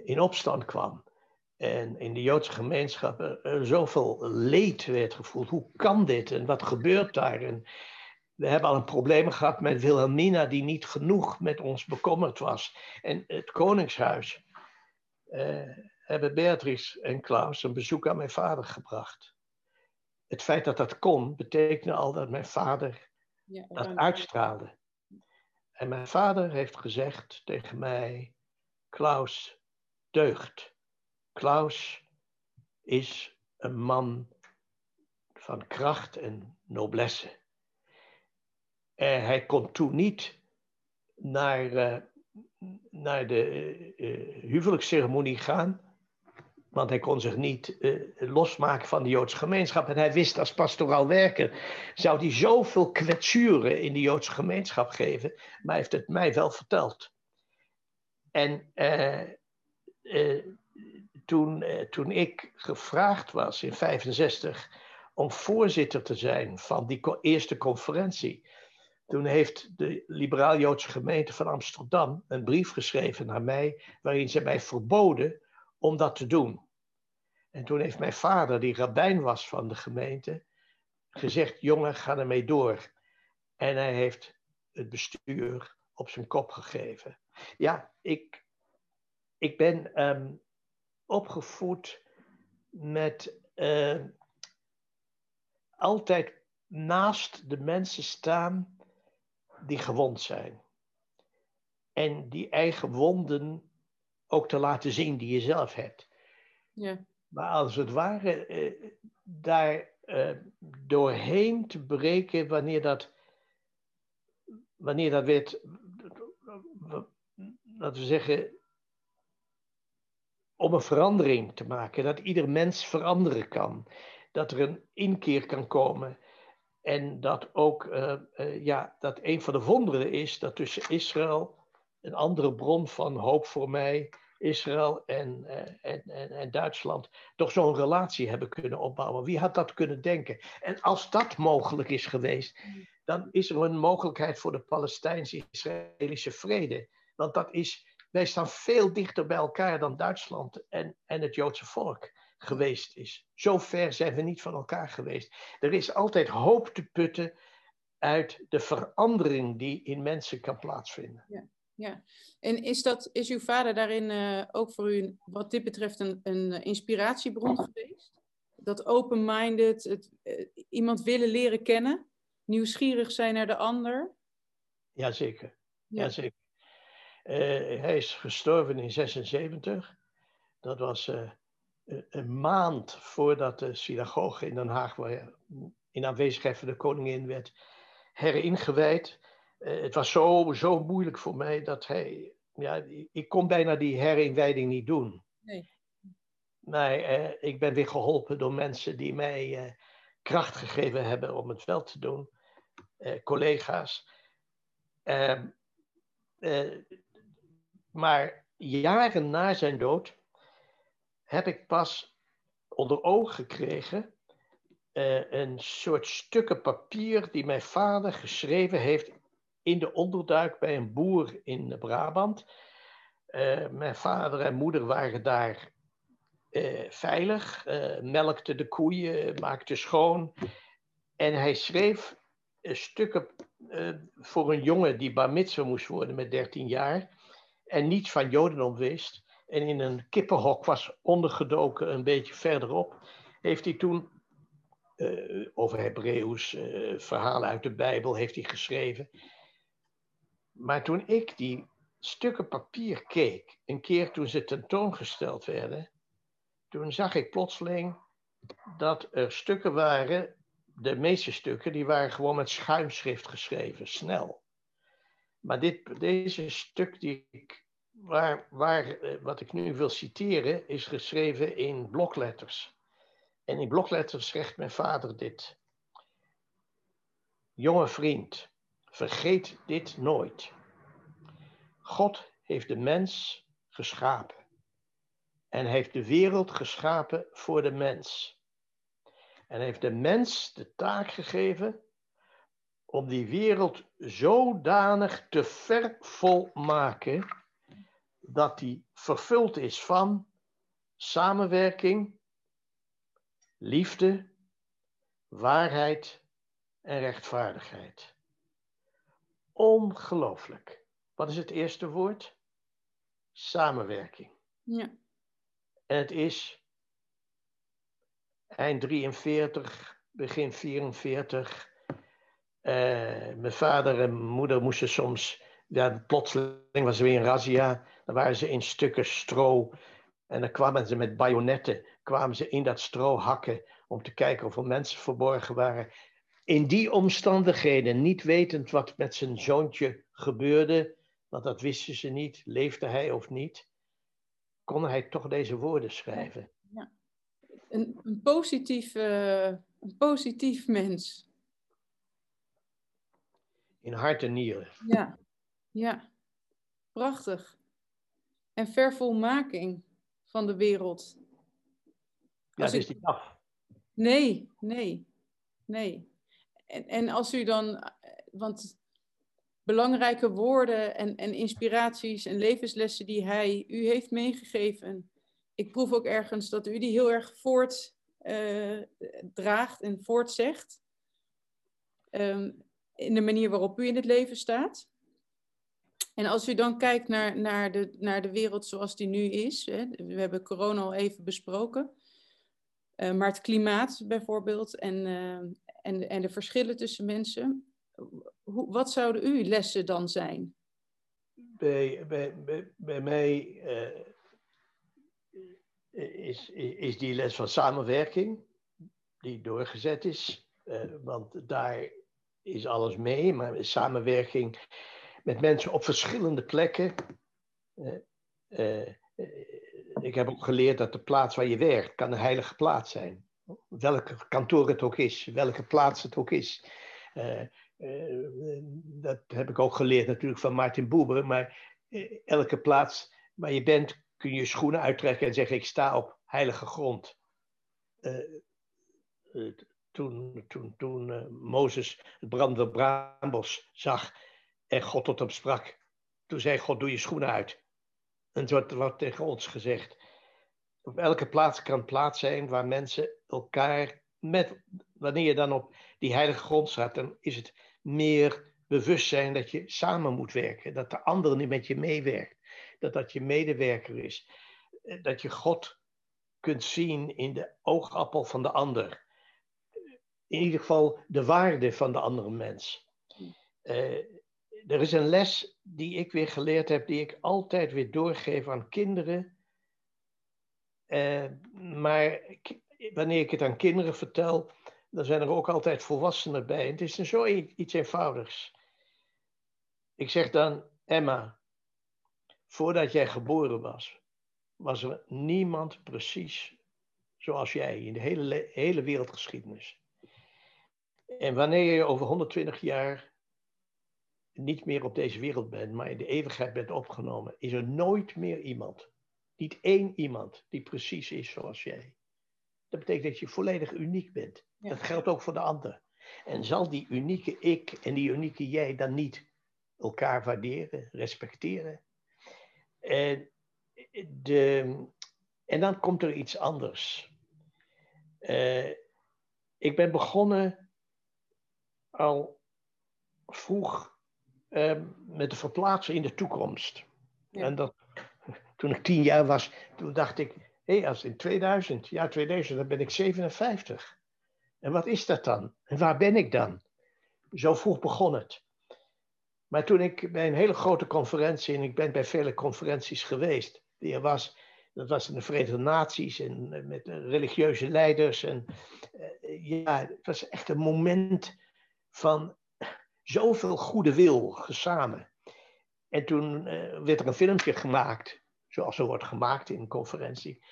in opstand kwam en in de Joodse gemeenschap er zoveel leed werd gevoeld. Hoe kan dit en wat gebeurt daar? En we hebben al een probleem gehad met Wilhelmina, die niet genoeg met ons bekommerd was. En het Koningshuis eh, hebben Beatrice en Klaus een bezoek aan mijn vader gebracht. Het feit dat dat kon, betekende al dat mijn vader ja, dat uitstraalde. En mijn vader heeft gezegd tegen mij: Klaus, deugd. Klaus is een man van kracht en noblesse. Uh, hij kon toen niet naar, uh, naar de uh, huwelijksceremonie gaan, want hij kon zich niet losmaken van de Joodse gemeenschap. En hij wist als pastoraal werker, zou hij zoveel kwetsuren in de Joodse gemeenschap geven, maar hij heeft het mij wel verteld. En toen, eh, toen ik gevraagd was in 65 om voorzitter te zijn van die eerste conferentie, toen heeft de liberaal-Joodse gemeente van Amsterdam een brief geschreven naar mij, waarin ze mij verboden om dat te doen. En toen heeft mijn vader, die rabbijn was van de gemeente, gezegd: jongen, ga ermee door. En hij heeft het bestuur op zijn kop gegeven. Ja, ik, ik ben ehm, opgevoed met uh, altijd naast de mensen staan die gewond zijn. En die eigen wonden ook te laten zien die je zelf hebt. Ja. Maar als het ware uh, daar uh, doorheen te breken wanneer dat, wanneer dat werd, laten we zeggen, om een verandering te maken. Dat ieder mens veranderen kan. Dat er een inkeer kan komen. En dat ook, uh, uh, ja, dat een van de wonderen is dat tussen Israël, een andere bron van hoop voor mij, Israël en, uh, en, en, en, Duitsland, toch zo'n relatie hebben kunnen opbouwen. Wie had dat kunnen denken? En als dat mogelijk is geweest, dan is er een mogelijkheid voor de Palestijns-Israëlische vrede. Want dat is wij staan veel dichter bij elkaar dan Duitsland en, en het Joodse volk geweest is. Zo ver zijn we niet van elkaar geweest. Er is altijd hoop te putten uit de verandering die in mensen kan plaatsvinden. Ja, ja. en is, dat, is uw vader daarin uh, ook voor u, wat dit betreft, een, een inspiratiebron geweest? Dat open-minded, het, uh, iemand willen leren kennen, nieuwsgierig zijn naar de ander? Jazeker, ja. Jazeker. Uh, hij is gestorven in 76. Dat was uh, een maand voordat de synagoge in Den Haag, waar in aanwezigheid van de koningin werd heringewijd. Uh, het was zo, zo moeilijk voor mij dat hij. Ja, ik kon bijna die herinwijding niet doen. Nee. Maar ik ben weer geholpen door mensen die mij kracht gegeven hebben om het wel te doen. collega's. Maar jaren na zijn dood heb ik pas onder ogen gekregen uh, een soort stukken papier die mijn vader geschreven heeft in de onderduik bij een boer in Brabant. Uh, mijn vader en moeder waren daar uh, veilig, melkten de koeien, maakten schoon. En hij schreef stukken voor een jongen die bar moest worden met 13 jaar en niets van Jodendom wist en in een kippenhok was ondergedoken een beetje verderop, heeft hij toen uh, over Hebreeuws uh, verhalen uit de Bijbel heeft hij geschreven. Maar toen ik die stukken papier keek, een keer toen ze tentoongesteld werden, toen zag ik plotseling dat er stukken waren, de meeste stukken, die waren gewoon met schuimschrift geschreven, snel. Maar dit, deze stuk die ik waar, waar, eh, wat ik nu wil citeren is geschreven in blokletters. En in blokletters zegt mijn vader dit. Jonge vriend, vergeet dit nooit. God heeft de mens geschapen en heeft de wereld geschapen voor de mens. En heeft de mens de taak gegeven om die wereld zodanig te vervolmaken dat die vervuld is van samenwerking, liefde, waarheid en rechtvaardigheid. Ongelooflijk. Wat is het eerste woord? Samenwerking. Ja. En het is eind 43, begin 44. Uh, mijn vader en moeder moesten soms, ja, plotseling was er weer een razzia. Dan waren ze in stukken stro. En dan kwamen ze met bajonetten, kwamen ze in dat stro hakken om te kijken of er mensen verborgen waren. In die omstandigheden, niet wetend wat met zijn zoontje gebeurde, want dat wisten ze niet, leefde hij of niet, kon hij toch deze woorden schrijven. Ja. Een, een, positief, een positief mens. In hart en nieren. Ja, ja. Prachtig. En vervolmaking van de wereld. Ja, dat is niet af. Nee, nee, nee. En, en als u dan, want belangrijke woorden en, en inspiraties en levenslessen die hij u heeft meegegeven. Ik proef ook ergens dat u die heel erg voortdraagt uh, en voortzegt. Um, in de manier waarop u in het leven staat. En als u dan kijkt naar, naar, de, naar de wereld zoals die nu is, hè, we hebben corona al even besproken, uh, maar het klimaat bijvoorbeeld en, uh, en, en de verschillen tussen mensen hoe, wat zouden uw lessen dan zijn? Bij, bij, bij, bij mij uh, is, is die les van samenwerking, die doorgezet is. Want daar is alles mee, maar samenwerking met mensen op verschillende plekken. Uh, ik heb ook geleerd dat de plaats waar je werkt kan een heilige plaats zijn. Welke kantoor het ook is, welke plaats het ook is. Eh, dat heb ik ook geleerd natuurlijk van Martin Boeber. Maar eh, elke plaats waar je bent kun je je schoenen uittrekken en zeggen: Ik sta op heilige grond. Eh, toen toen, toen Mozes het brandende braambos zag en God tot hem sprak, toen zei God: Doe je schoenen uit. En zo wordt tegen ons gezegd. Op elke plaats kan plaats zijn waar mensen elkaar met, wanneer je dan op die heilige grond staat, dan is het meer bewustzijn dat je samen moet werken. Dat de ander niet met je meewerkt. Dat dat je medewerker is. Eh, dat je God kunt zien in de oogappel van de ander. In ieder geval de waarde van de andere mens. Uh, er is een les die ik weer geleerd heb, die ik altijd weer doorgeef aan kinderen. Uh, maar wanneer ik het aan kinderen vertel, dan zijn er ook altijd volwassenen bij. het is zo iets eenvoudigs. Ik zeg dan, Emma, voordat jij geboren was, was er niemand precies zoals jij in de hele, hele wereldgeschiedenis. En wanneer je over 120 jaar niet meer op deze wereld bent, maar in de eeuwigheid bent opgenomen, is er nooit meer iemand, niet één iemand, die precies is zoals jij. Dat betekent dat je volledig uniek bent. Dat geldt ook voor de ander. En zal die unieke ik en die unieke jij dan niet elkaar waarderen, respecteren? En, de, en dan komt er iets anders. Uh, ik ben begonnen al vroeg uh, met de verplaatsen in de toekomst. Ja. En dat, toen ik tien jaar was, toen dacht ik, hé, hey, als in 2000, ja 2000, dan ben ik 57. En wat is dat dan? En waar ben ik dan? Zo vroeg begon het. Maar toen ik bij een hele grote conferentie, en ik ben bij vele conferenties geweest, die er was, dat was in de Verenigde Naties en eh, met religieuze leiders. En uh, ja, het was echt een moment van zoveel goede wil gesamen. En toen uh, werd er een filmpje gemaakt, zoals er wordt gemaakt in een conferentie.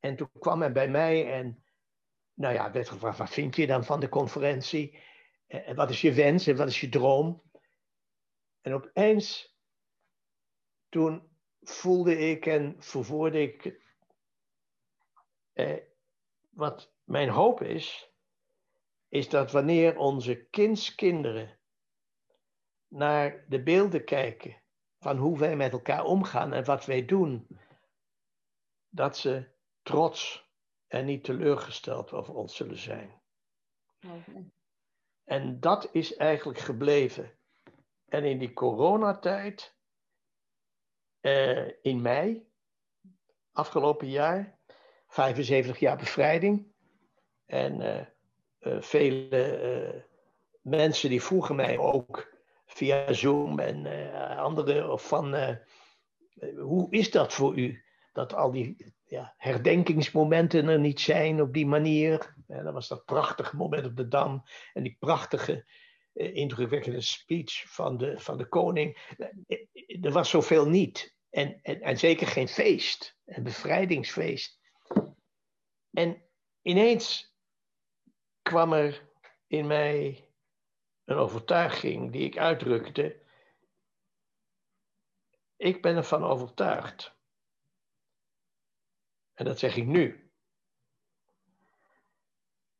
En toen kwam hij bij mij en, nou ja, werd gevraagd, wat vind je dan van de conferentie? En wat is je wens en wat is je droom? En opeens, toen voelde ik en verwoordde ik eh, wat mijn hoop is, is dat wanneer onze kindskinderen naar de beelden kijken van hoe wij met elkaar omgaan en wat wij doen, dat ze trots en niet teleurgesteld over ons zullen zijn. En dat is eigenlijk gebleven. En in die coronatijd, uh, in mei, afgelopen jaar, 75 jaar bevrijding. En uh, vele mensen die vroegen mij ook via Zoom en andere of van hoe is dat voor u? Dat al die ja, herdenkingsmomenten er niet zijn op die manier. Dat was dat prachtige moment op de Dam en die prachtige, eh, indrukwekkende speech van de, van de koning. Eh, er was zoveel niet. En, en, en zeker geen feest, een bevrijdingsfeest. En ineens kwam er in mij een overtuiging die ik uitdrukte. Ik ben ervan overtuigd en dat zeg ik nu,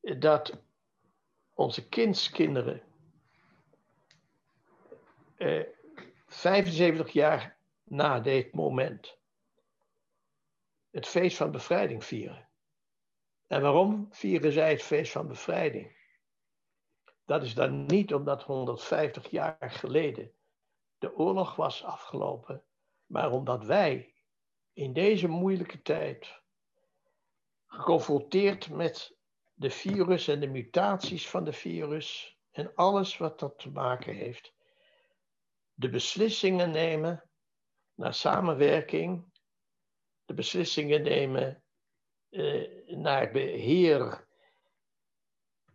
dat onze kindskinderen eh, 75 jaar na dit moment het feest van bevrijding vieren. En waarom vieren zij het feest van bevrijding? Dat is dan niet omdat 150 jaar geleden de oorlog was afgelopen, maar omdat wij in deze moeilijke tijd geconfronteerd met de virus en de mutaties van de virus en alles wat dat te maken heeft. De beslissingen nemen naar samenwerking, de beslissingen nemen uh, naar beheer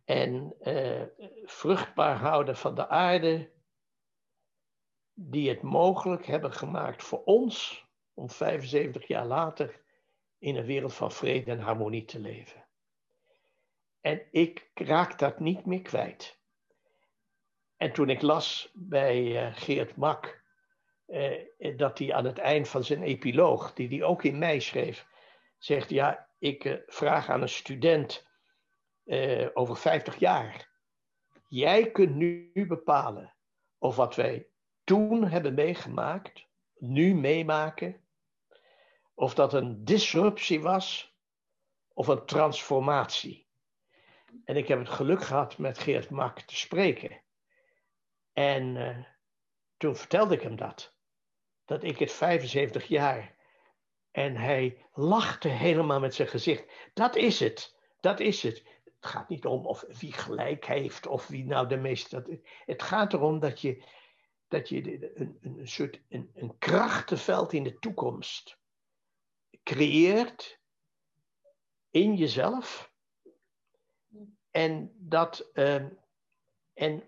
en uh, vruchtbaar houden van de aarde, die het mogelijk hebben gemaakt voor ons om 75 jaar later in een wereld van vrede en harmonie te leven. En ik raak dat niet meer kwijt. En toen ik las bij uh, Geert Mak dat hij aan het eind van zijn epiloog, die hij ook in mei schreef, zegt: Ja, ik uh, vraag aan een student over 50 jaar. Jij kunt nu bepalen of wat wij toen hebben meegemaakt, nu meemaken, of dat een disruptie was of een transformatie. En ik heb het geluk gehad met Geert Mak te spreken. En uh, toen vertelde ik hem dat. Dat ik het 75 jaar. En hij lachte helemaal met zijn gezicht. Dat is het. Dat is het. Het gaat niet om of wie gelijk heeft of wie nou de meeste. Het gaat erom dat je, dat je een, een soort een, een krachtenveld in de toekomst creëert in jezelf. En dat, uh, en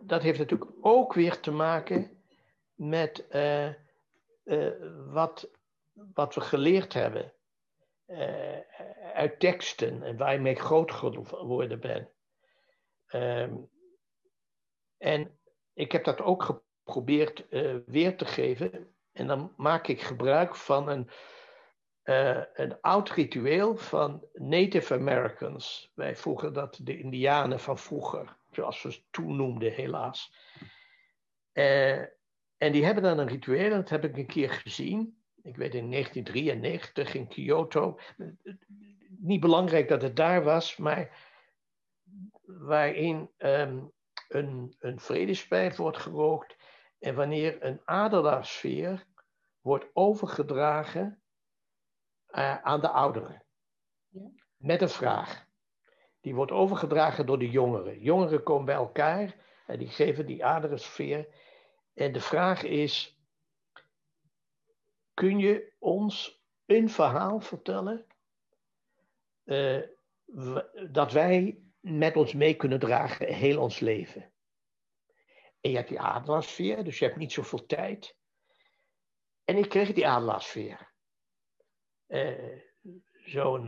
dat heeft natuurlijk ook weer te maken met uh, uh, wat, wat we geleerd hebben eh, uit teksten en waar je mee groot geworden ben. Ehm, en ik heb dat ook geprobeerd weer te geven. En dan maak ik gebruik van een uh, een oud ritueel van Native Americans. Wij vroegen dat de Indianen van vroeger, zoals we ze toen noemden, helaas. En die hebben dan een ritueel, dat heb ik een keer gezien. Ik weet in 1993 in Kyoto. Niet belangrijk dat het daar was, maar waarin um, een, een vredespijp wordt gerookt. En wanneer een adelaarsfeer wordt overgedragen uh, aan de ouderen. Ja. Met een vraag. Die wordt overgedragen door de jongeren. Jongeren komen bij elkaar en die geven die aderensfeer. En de vraag is: kun je ons een verhaal vertellen uh, dat wij met ons mee kunnen dragen heel ons leven? En je hebt die aderensfeer, dus je hebt niet zoveel tijd. En ik kreeg die adelaarsveer. Zo'n,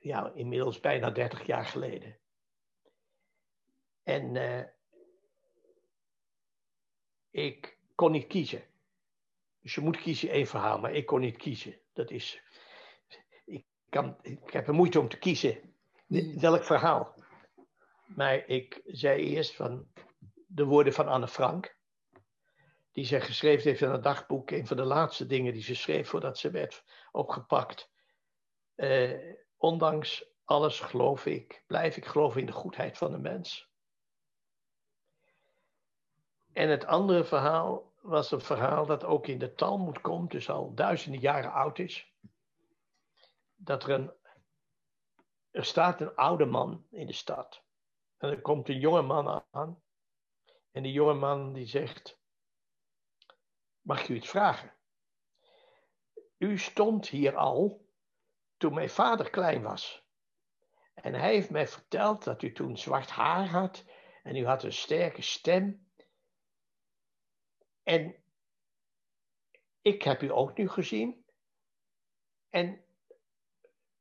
ja, inmiddels bijna 30 jaar geleden. En ik kon niet kiezen. Dus je moet kiezen één verhaal, maar ik kon niet kiezen. Dat is, ik, kan, ik heb er moeite om te kiezen welk verhaal. Maar ik zei eerst van de woorden van Anne Frank. Die zij geschreven heeft in een dagboek. Een van de laatste dingen die ze schreef voordat ze werd opgepakt. Uh, ondanks alles geloof ik, blijf ik geloven in de goedheid van de mens. En het andere verhaal was een verhaal dat ook in de Talmud komt, dus al duizenden jaren oud is. Dat er een, er staat een oude man in de stad. En er komt een jonge man aan. En die jonge man die zegt, mag ik u iets vragen? U stond hier al toen mijn vader klein was. En hij heeft mij verteld dat u toen zwart haar had en u had een sterke stem en ik heb u ook nu gezien. En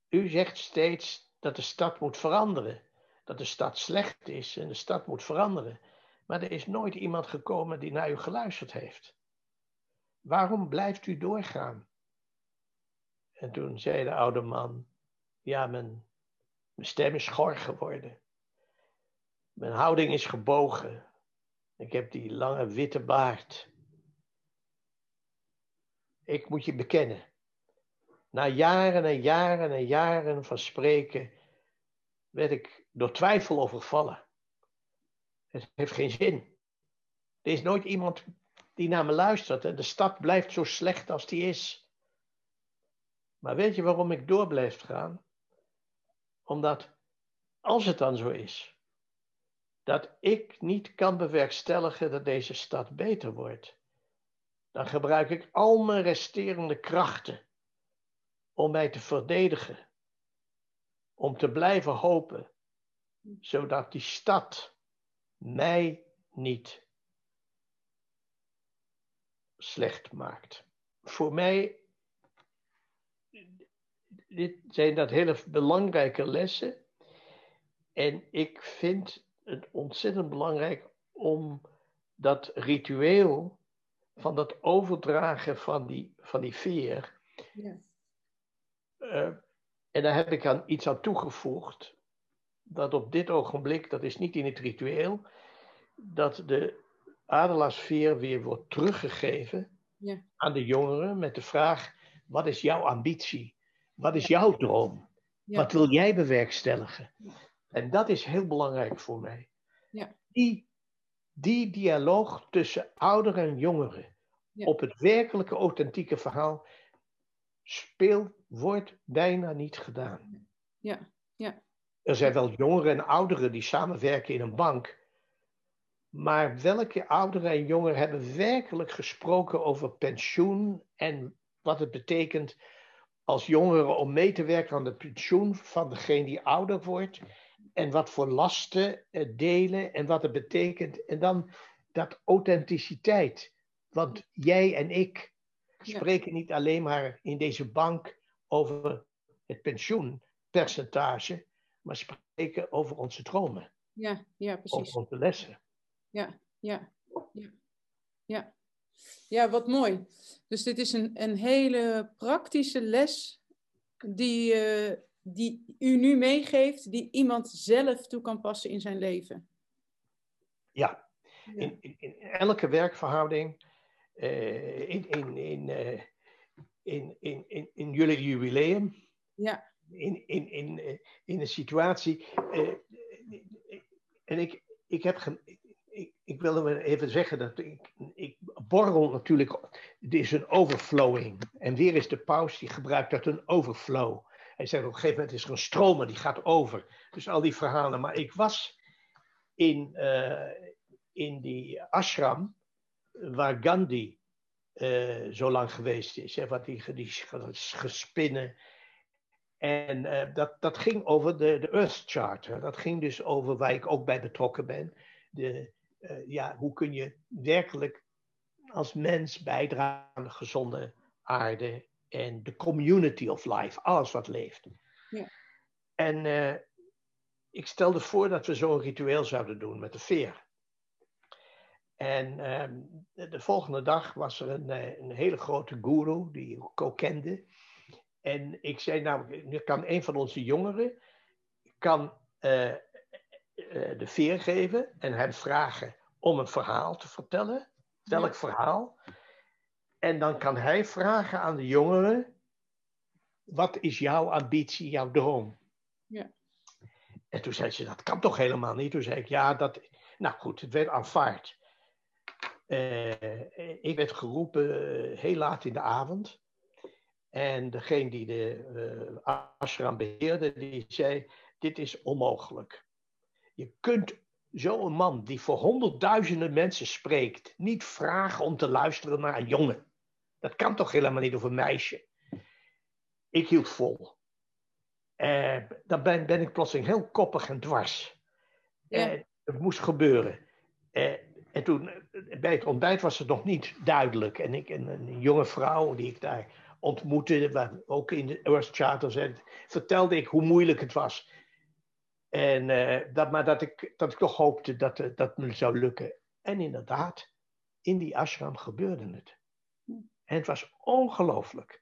u zegt steeds dat de stad moet veranderen. Dat de stad slecht is en de stad moet veranderen. Maar er is nooit iemand gekomen die naar u geluisterd heeft. Waarom blijft u doorgaan? En toen zei de oude man: Ja, mijn, stem is schor geworden. Mijn houding is gebogen. Ik heb die lange witte baard. Ik moet je bekennen. Na jaren en jaren en jaren van spreken werd ik door twijfel overvallen. Het heeft geen zin. Er is nooit iemand die naar me luistert en de stad blijft zo slecht als die is. Maar weet je waarom ik door blijf gaan? Omdat als het dan zo is, dat ik niet kan bewerkstelligen dat deze stad beter wordt, dan gebruik ik al mijn resterende krachten om mij te verdedigen, om te blijven hopen, zodat die stad mij niet slecht maakt. Voor mij dit zijn dat hele belangrijke lessen. En ik vind het ontzettend belangrijk om dat ritueel van dat overdragen van die, van die veer. Ja. Uh, en daar heb ik aan iets aan toegevoegd, dat op dit ogenblik, dat is niet in het ritueel, dat de adelaarsveer weer wordt teruggegeven ja. aan de jongeren met de vraag, wat is jouw ambitie? Wat is jouw droom? Wat wil jij bewerkstelligen? En dat is heel belangrijk voor mij. Die die dialoog tussen ouderen en jongeren op het werkelijke authentieke verhaal speelt, wordt bijna niet gedaan. Ja, ja. Er zijn wel jongeren en ouderen die samenwerken in een bank. Maar welke ouderen en jongeren hebben werkelijk gesproken over pensioen en wat het betekent als jongeren om mee te werken aan de pensioen van degene die ouder wordt? En wat voor lasten delen en wat het betekent. En dan dat authenticiteit. Want jij en ik spreken niet alleen maar in deze bank over het pensioenpercentage, maar spreken over onze dromen. Ja, ja, precies. Over onze lessen. Ja, ja, ja. Ja, ja wat mooi. Dus dit is een, een hele praktische les die, uh, die u nu meegeeft, die iemand zelf toe kan passen in zijn leven? Ja, in, in, in elke werkverhouding, uh, in, in, in, uh, in, in, in, in jullie jubileum, ja. in, in, in, uh, in een situatie. en ik, ik heb. ik, ik wil even zeggen dat ik, ik borrel natuurlijk. Het is een overflowing. En weer is de paus die gebruikt dat een overflow. Hij zegt op een gegeven moment is er een stromer die gaat over. Dus al die verhalen. Maar ik was in, uh, in die ashram waar Gandhi uh, zo lang geweest is. Hè, wat die, gespinnen. En uh, dat, dat ging over de, de Earth Charter. Dat ging dus over waar ik ook bij betrokken ben. De, ja, hoe kun je werkelijk als mens bijdragen aan de gezonde aarde en de community of life, alles wat leeft. Ja. En uh, ik stelde voor dat we zo'n ritueel zouden doen met de veer. En ehm, de, volgende dag was er een, eh, een hele grote guru die ik ook kende. En ik zei, nou, nu kan een van onze jongeren kan, uh, de veer geven en hem vragen om een verhaal te vertellen. Welk verhaal? En dan kan hij vragen aan de jongeren, wat is jouw ambitie, jouw droom? Ja. En toen zei ze, dat kan toch helemaal niet? Toen zei ik, ja, dat... Nou goed, het werd aanvaard. Uh, ik werd geroepen uh, heel laat in de avond. En degene die de uh, ashram beheerde, die zei, dit is onmogelijk. Je kunt zo'n man die voor honderdduizenden mensen spreekt, niet vragen om te luisteren naar een jongen. Dat kan toch helemaal niet, of een meisje. Ik hield vol. Uh, dan ben, ben, ik plotseling heel koppig en dwars. Ja. Uh, het moest gebeuren. Uh, en toen, bij het ontbijt was het nog niet duidelijk. En ik en een jonge vrouw die ik daar ontmoette, waar ook in de Earth Charter vertelde ik hoe moeilijk het was. En dat, maar dat ik, dat ik toch hoopte dat dat me zou lukken. En inderdaad, in die ashram gebeurde het. En het was ongelooflijk.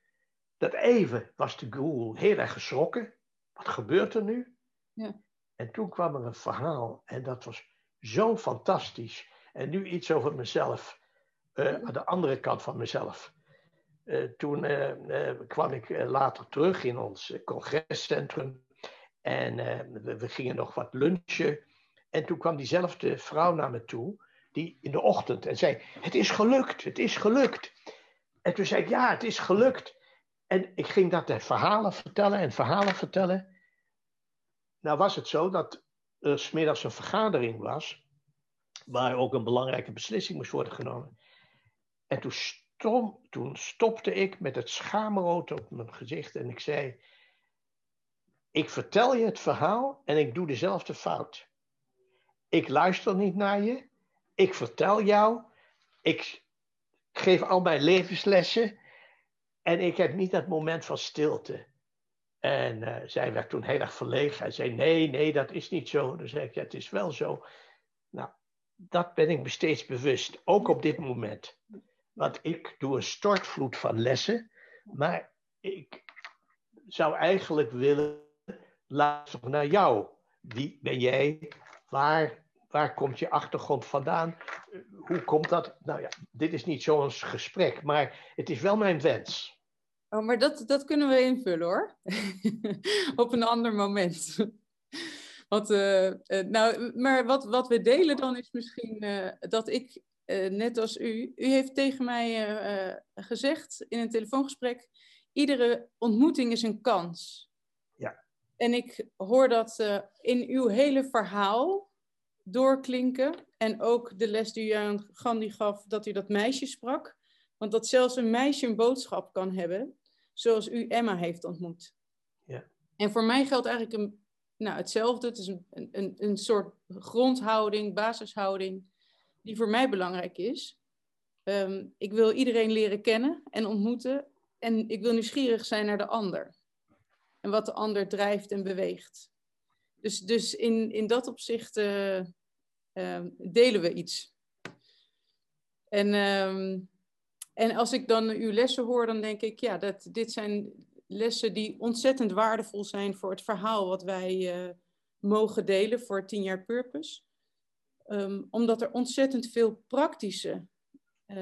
Dat even was de guru heel erg geschrokken. Wat gebeurt er nu? Ja. En toen kwam er een verhaal en dat was zo fantastisch. En nu iets over mezelf, uh, aan de andere kant van mezelf. Uh, toen uh, kwam ik later terug in ons congrescentrum en we, we, gingen nog wat lunchen. En toen kwam diezelfde vrouw naar me toe, die in de ochtend, en zei: Het is gelukt, het is gelukt. En toen zei ik: Ja, het is gelukt. En ik ging dat de verhalen vertellen en verhalen vertellen. Nou was het zo dat er smiddags een vergadering was, waar ook een belangrijke beslissing moest worden genomen. En toen, toen stopte ik met het schaamrood op mijn gezicht en ik zei, ik vertel je het verhaal en ik doe dezelfde fout. Ik luister niet naar je, ik vertel jou, ik geef al mijn levenslessen en ik heb niet dat moment van stilte. En uh, zij werd toen heel erg verlegen. Hij zei: Nee, nee, dat is niet zo. Dan zei ik: Ja, het is wel zo. Nou, dat ben ik me steeds bewust, ook op dit moment. Want ik doe een stortvloed van lessen, maar ik zou eigenlijk willen luisteren naar jou. Wie ben jij? Waar, waar komt je achtergrond vandaan? Hoe komt dat? Nou ja, dit is niet zo'n gesprek, maar het is wel mijn wens. Oh, maar dat, dat kunnen we invullen hoor. Op een ander moment. Want, uh, nou, maar wat, wat we delen dan is misschien uh, dat ik, net als u, u heeft tegen mij gezegd in een telefoongesprek, iedere ontmoeting is een kans. Ja. En ik hoor dat in uw hele verhaal doorklinken. En ook de les die u aan Gandhi gaf, dat u dat meisje sprak. Want dat zelfs een meisje een boodschap kan hebben, zoals u Emma heeft ontmoet. Ja. En voor mij geldt eigenlijk een, nou, hetzelfde. Het is een, een, een soort grondhouding, basishouding, die voor mij belangrijk is. Um, ik wil iedereen leren kennen en ontmoeten. En ik wil nieuwsgierig zijn naar de ander. En wat de ander drijft en beweegt. Dus, dus in, in dat opzicht uh, uh, delen we iets. En um, en als ik dan uw lessen hoor, dan denk ik, ja, dat, dit zijn lessen die ontzettend waardevol zijn voor het verhaal wat wij uh, mogen delen voor 10 jaar Purpose. Um, omdat er ontzettend veel praktische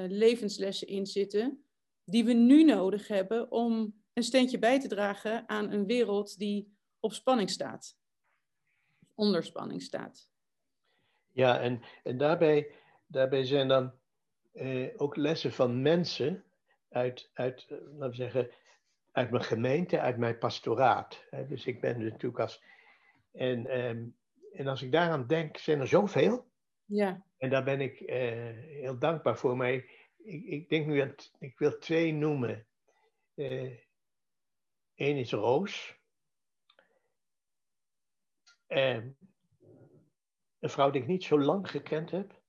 levenslessen in zitten, die we nu nodig hebben om een steentje bij te dragen aan een wereld die op spanning staat, onder spanning staat. Ja, en, en daarbij, daarbij zijn dan eh, ook lessen van mensen uit, uit, eh, laten we zeggen, uit mijn gemeente, uit mijn pastoraat. Hè. Dus ik ben natuurlijk als. En, ehm, en als ik daaraan denk, zijn er zoveel. Ja. En daar ben ik eh, heel dankbaar voor. Maar ik, ik denk nu dat ik wil twee noemen. Eén is Roos. Een vrouw die ik niet zo lang gekend heb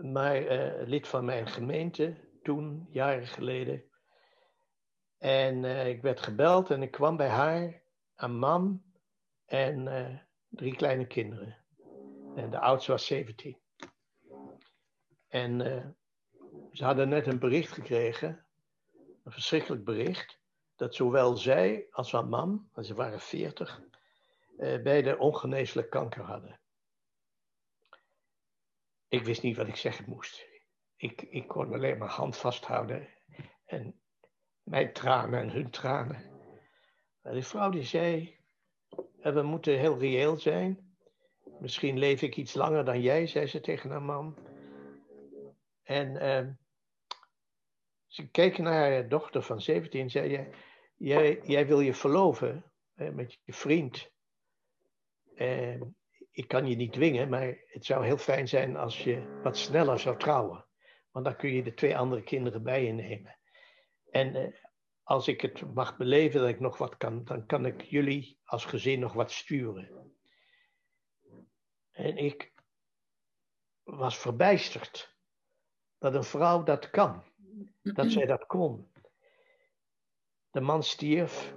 maar uh, lid van mijn gemeente toen, jaren geleden. En uh, ik werd gebeld en ik kwam bij haar, een man en uh, drie kleine kinderen. En de oudste was 17. En ze hadden net een bericht gekregen, een verschrikkelijk bericht, dat zowel zij als haar man, en ze waren 40, beide ongeneeslijk kanker hadden. Ik wist niet wat ik zeggen moest. Ik, ik kon alleen maar hand vasthouden. En mijn tranen en hun tranen. Maar die vrouw die zei, we moeten heel reëel zijn. Misschien leef ik iets langer dan jij, zei ze tegen haar man. En uh, ze keek naar haar dochter van 17 en zei, jij, jij wil je verloven met je vriend. En ik kan je niet dwingen, maar het zou heel fijn zijn als je wat sneller zou trouwen. Want dan kun je de twee andere kinderen bij je nemen. En eh, als ik het mag beleven dat ik nog wat kan, dan kan ik jullie als gezin nog wat sturen. En ik was verbijsterd dat een vrouw dat kan, dat zij dat kon. De man stierf,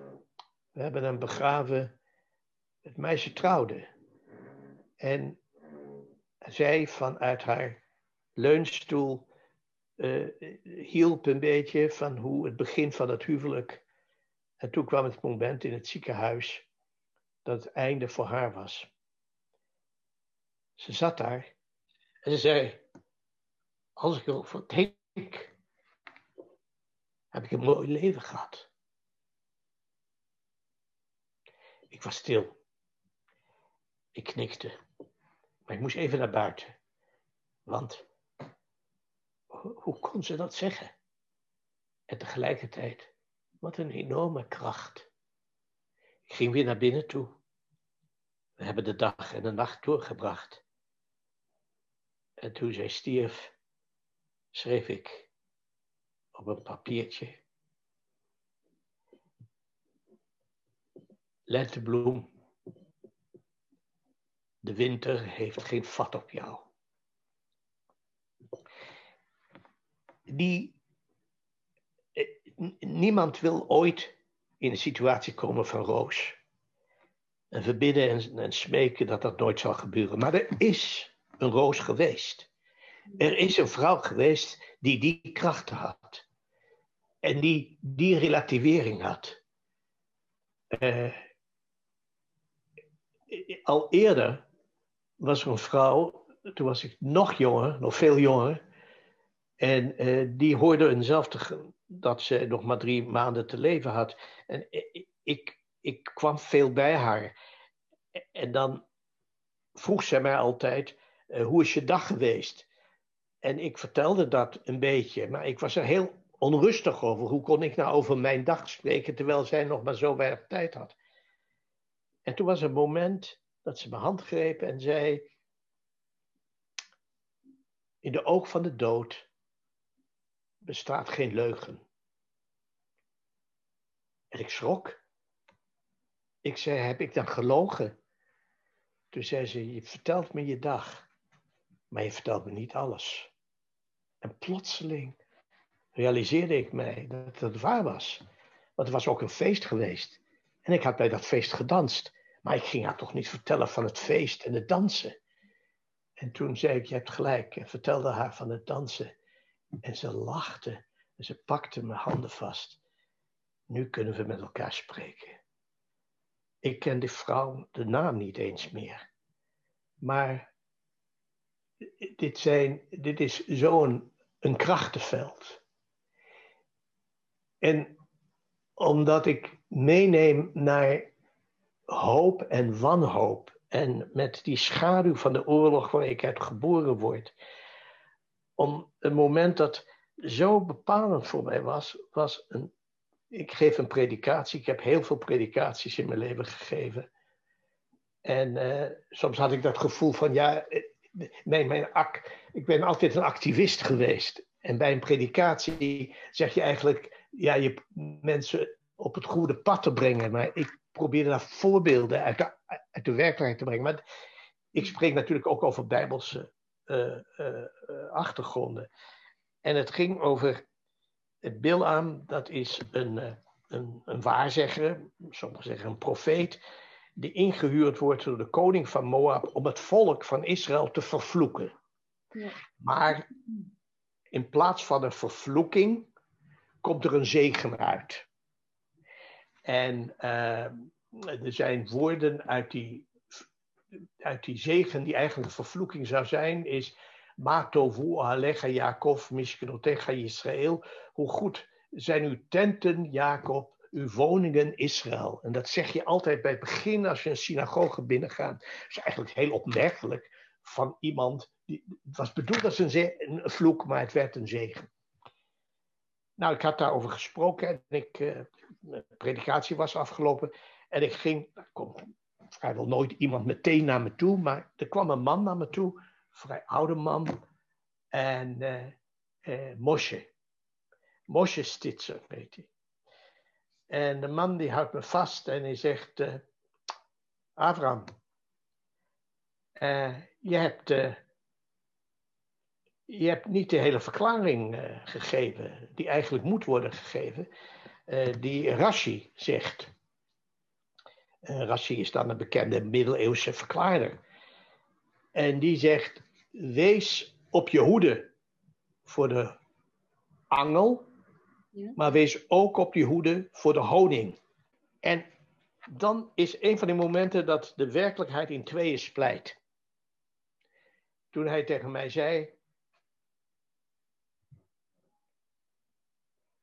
we hebben hem begraven, het meisje trouwde. En zij vanuit haar leunstoel uh, hielp een beetje van hoe het begin van het huwelijk. En toen kwam het moment in het ziekenhuis dat het einde voor haar was. Ze zat daar en ze zei: Als ik erover denk, heb ik een mooi leven gehad. Ik was stil. Ik knikte. Maar ik moest even naar buiten. Want hoe kon ze dat zeggen? En tegelijkertijd, wat een enorme kracht. Ik ging weer naar binnen toe. We hebben de dag en de nacht doorgebracht. En toen zij stierf, schreef ik op een papiertje. Lentebloem, de winter heeft geen vat op jou. Die, eh, niemand wil ooit in een situatie komen van roos. En verbidden en, en smeken dat dat nooit zal gebeuren. Maar er is een roos geweest. Er is een vrouw geweest die die krachten had. En die die relativering had. Uh, al eerder was er een vrouw, toen was ik nog jonger, nog veel jonger. En uh, die hoorde eenzelfde dat ze nog maar drie maanden te leven had. En ik, ik kwam veel bij haar. En dan vroeg ze mij altijd, uh, hoe is je dag geweest? En ik vertelde dat een beetje, maar ik was er heel onrustig over. Hoe kon ik nou over mijn dag spreken terwijl zij nog maar zo weinig tijd had? En toen was er een moment dat ze mijn hand greep en zei: In de oog van de dood bestaat geen leugen. En ik schrok. Ik zei: Heb ik dan gelogen? Toen zei ze: Je vertelt me je dag, maar je vertelt me niet alles. En plotseling realiseerde ik mij dat het waar was. Want het was ook een feest geweest. En ik had bij dat feest gedanst. Maar ik ging haar toch niet vertellen van het feest en het dansen. En toen zei ik, je hebt gelijk, en vertelde haar van het dansen. En ze lachte en ze pakte mijn handen vast. Nu kunnen we met elkaar spreken. Ik ken die vrouw de naam niet eens meer. Maar dit, zijn, dit is zo'n een krachtenveld. En omdat ik meeneem naar hoop en wanhoop. En met die schaduw van de oorlog waar ik uit geboren word. Om een moment dat zo bepalend voor mij was, was een. Ik geef een predikatie. Ik heb heel veel predikaties in mijn leven gegeven. En uh, soms had ik dat gevoel van, ja, mijn, mijn ak, ik ben altijd een activist geweest. En bij een predikatie zeg je eigenlijk, ja, je mensen op het goede pad te brengen. Maar ik probeerde daar voorbeelden uit de, uit de werkelijkheid te brengen. Maar ik spreek natuurlijk ook over bijbelse achtergronden. En het ging over het Bilam, dat is een, een, een waarzegger, sommigen zeggen een profeet, die ingehuurd wordt door de koning van Moab om het volk van Israël te vervloeken. Ja. Maar in plaats van een vervloeking komt er een zegen uit. En uh, er zijn woorden uit die, uit die zegen, die eigenlijk vervloeking zou zijn, is Matovu Alecha Jacob, Mishkenotecha Israël. Hoe goed zijn uw tenten, Jacob, uw woningen Israël. En dat zeg je altijd bij het begin als je een synagoge binnengaat. Dat is eigenlijk heel opmerkelijk van iemand. Die, het was bedoeld als een, vloek, maar het werd een zegen. Nou, ik had daarover gesproken en ik, uh, de predikatie was afgelopen. En ik ging, er kwam vrijwel nooit iemand meteen naar me toe, maar er kwam een man naar me toe, een vrij oude man. En uh, uh, Moshe. Moshe Stitzer, weet hij. En de man die houdt me vast en hij zegt, uh, je, hebt, je hebt niet de hele verklaring gegeven die eigenlijk moet worden gegeven, die Rashi zegt. Rashi is dan een bekende middeleeuwse verklaarder. En die zegt, wees op je hoede voor de angel maar wees ook op je hoede voor de honing. En dan is een van die momenten dat de werkelijkheid in tweeën splijt. Toen hij tegen mij zei.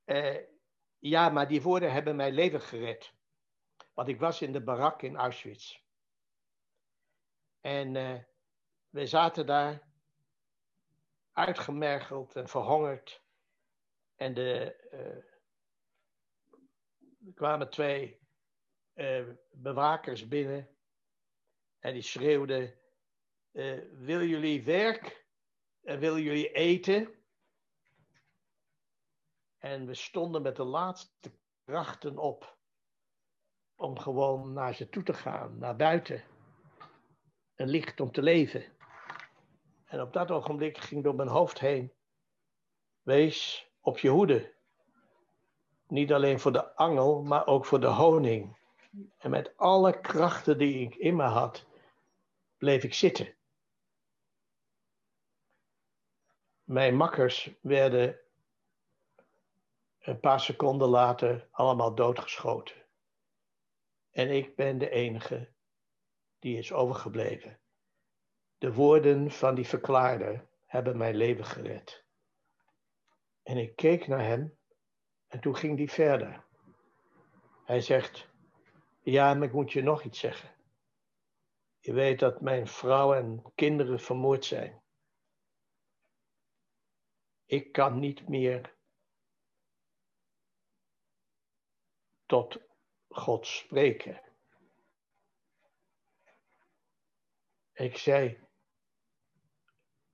Uh, ja, maar die woorden hebben mijn leven gered. Want ik was in de barak in Auschwitz. En uh, we zaten daar uitgemergeld en verhongerd. En de, uh, er kwamen twee bewakers binnen en die schreeuwden: Wil jullie werk en willen jullie eten? En we stonden met de laatste krachten op om gewoon naar ze toe te gaan, naar buiten. Een licht om te leven. En op dat ogenblik ging door mijn hoofd heen: Wees op je hoede. Niet alleen voor de angel, maar ook voor de honing. En met alle krachten die ik in me had, bleef ik zitten. Mijn makkers werden een paar seconden later allemaal doodgeschoten. En ik ben de enige die is overgebleven. De woorden van die verklaarder hebben mijn leven gered. En ik keek naar hem en toen ging hij verder. Hij zegt, ja, maar ik moet je nog iets zeggen. Je weet dat mijn vrouw en kinderen vermoord zijn. Ik kan niet meer tot God spreken. Ik zei,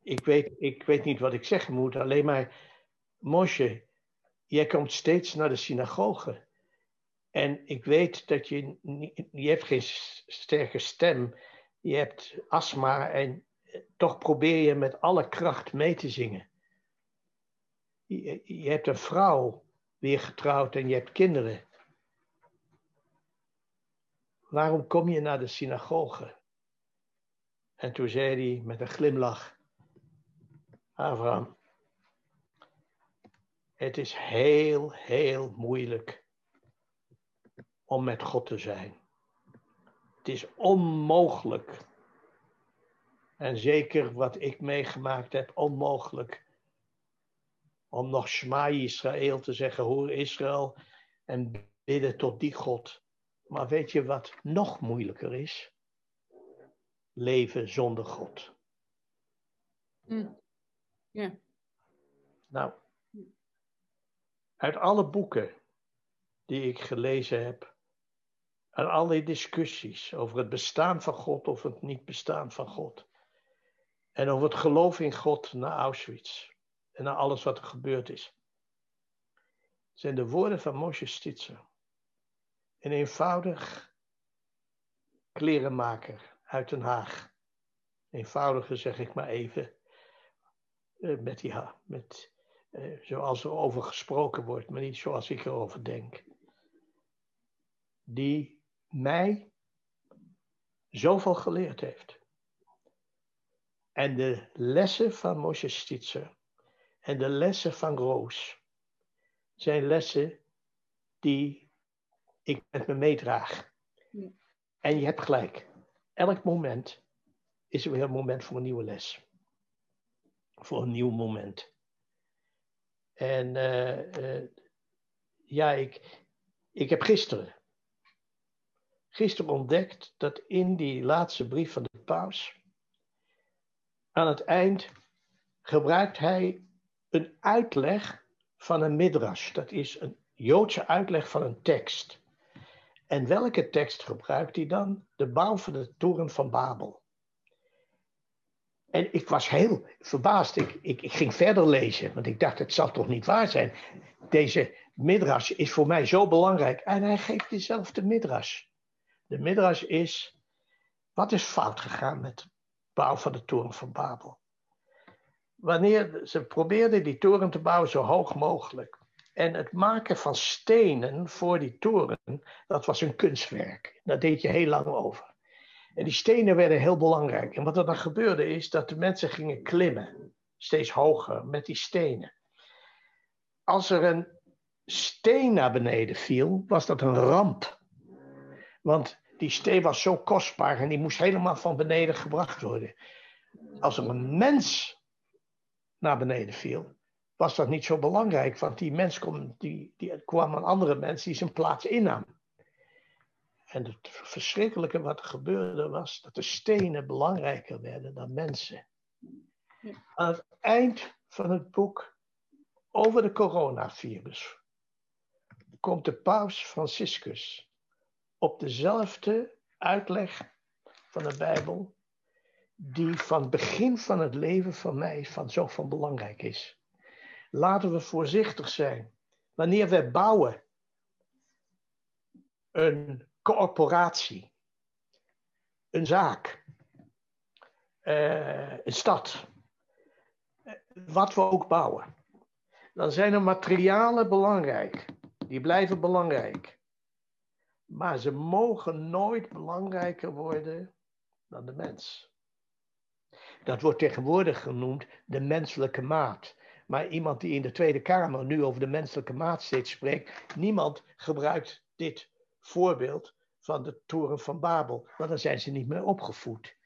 ik weet, ik weet niet wat ik zeggen moet, alleen maar Moshe, jij komt steeds naar de synagoge. En ik weet dat je, je hebt geen sterke stem, je hebt astma en eh, toch probeer je met alle kracht mee te zingen. Je, je hebt een vrouw weer getrouwd en je hebt kinderen. Waarom kom je naar de synagoge? En toen zei hij met een glimlach, Abraham, het is heel, heel moeilijk om met God te zijn. Het is onmogelijk. En zeker wat ik meegemaakt heb, onmogelijk. Om nog Shema Israël te zeggen, hoor Israël, en bidden tot die God. Maar weet je wat nog moeilijker is? Leven zonder God. Mm. Ja. Nou, uit alle boeken die ik gelezen heb, en alle discussies over het bestaan van God of het niet bestaan van God, en over het geloof in God na Auschwitz en na alles wat er gebeurd is, zijn de woorden van Moshe Stitzer, een eenvoudig klerenmaker uit Den Haag. Eenvoudige zeg ik maar even, uh, met die, met, uh, zoals er over gesproken wordt, maar niet zoals ik erover denk. Die mij zoveel geleerd heeft. En de lessen van Moshe Stitzer en de lessen van Roos zijn lessen die ik met me meedraag. Ja. En je hebt gelijk. Elk moment is er weer een moment voor een nieuwe les. Voor een nieuw moment. En uh, uh, ja, ik, ik heb gisteren, gisteren ontdekt dat in die laatste brief van de paus, aan het eind gebruikt hij een uitleg van een midrash. Dat is een Joodse uitleg van een tekst. En welke tekst gebruikt hij dan? De bouw van de toren van Babel. En ik was heel verbaasd. Ik, ik, ging verder lezen, want ik dacht, het zal toch niet waar zijn. Deze midrash is voor mij zo belangrijk. En hij geeft dezelfde midrash. De midrash is, wat is fout gegaan met de bouw van de toren van Babel? Wanneer ze probeerden die toren te bouwen zo hoog mogelijk. En het maken van stenen voor die toren, dat was een kunstwerk. Daar deed je heel lang over. En die stenen werden heel belangrijk. En wat er dan gebeurde is dat de mensen gingen klimmen, steeds hoger met die stenen. Als er een steen naar beneden viel, was dat een ramp. Want die steen was zo kostbaar en die moest helemaal van beneden gebracht worden. Als er een mens naar beneden viel, was dat niet zo belangrijk, want die mens kwam, die, die kwam een andere mens die zijn plaats innam. En het verschrikkelijke wat er gebeurde was dat de stenen belangrijker werden dan mensen. Aan het eind van het boek over de coronavirus komt de paus Franciscus op dezelfde uitleg van de Bijbel die van het begin van het leven van mij van zo van belangrijk is. Laten we voorzichtig zijn. Wanneer we bouwen een corporatie, een zaak, uh, een stad, wat we ook bouwen, dan zijn er materialen belangrijk. Die blijven belangrijk. Maar ze mogen nooit belangrijker worden dan de mens. Dat wordt tegenwoordig genoemd de menselijke maat. Maar iemand die in de Tweede Kamer nu over de menselijke maat steeds spreekt, niemand gebruikt dit voorbeeld van de toren van Babel, want dan zijn ze niet meer opgevoed.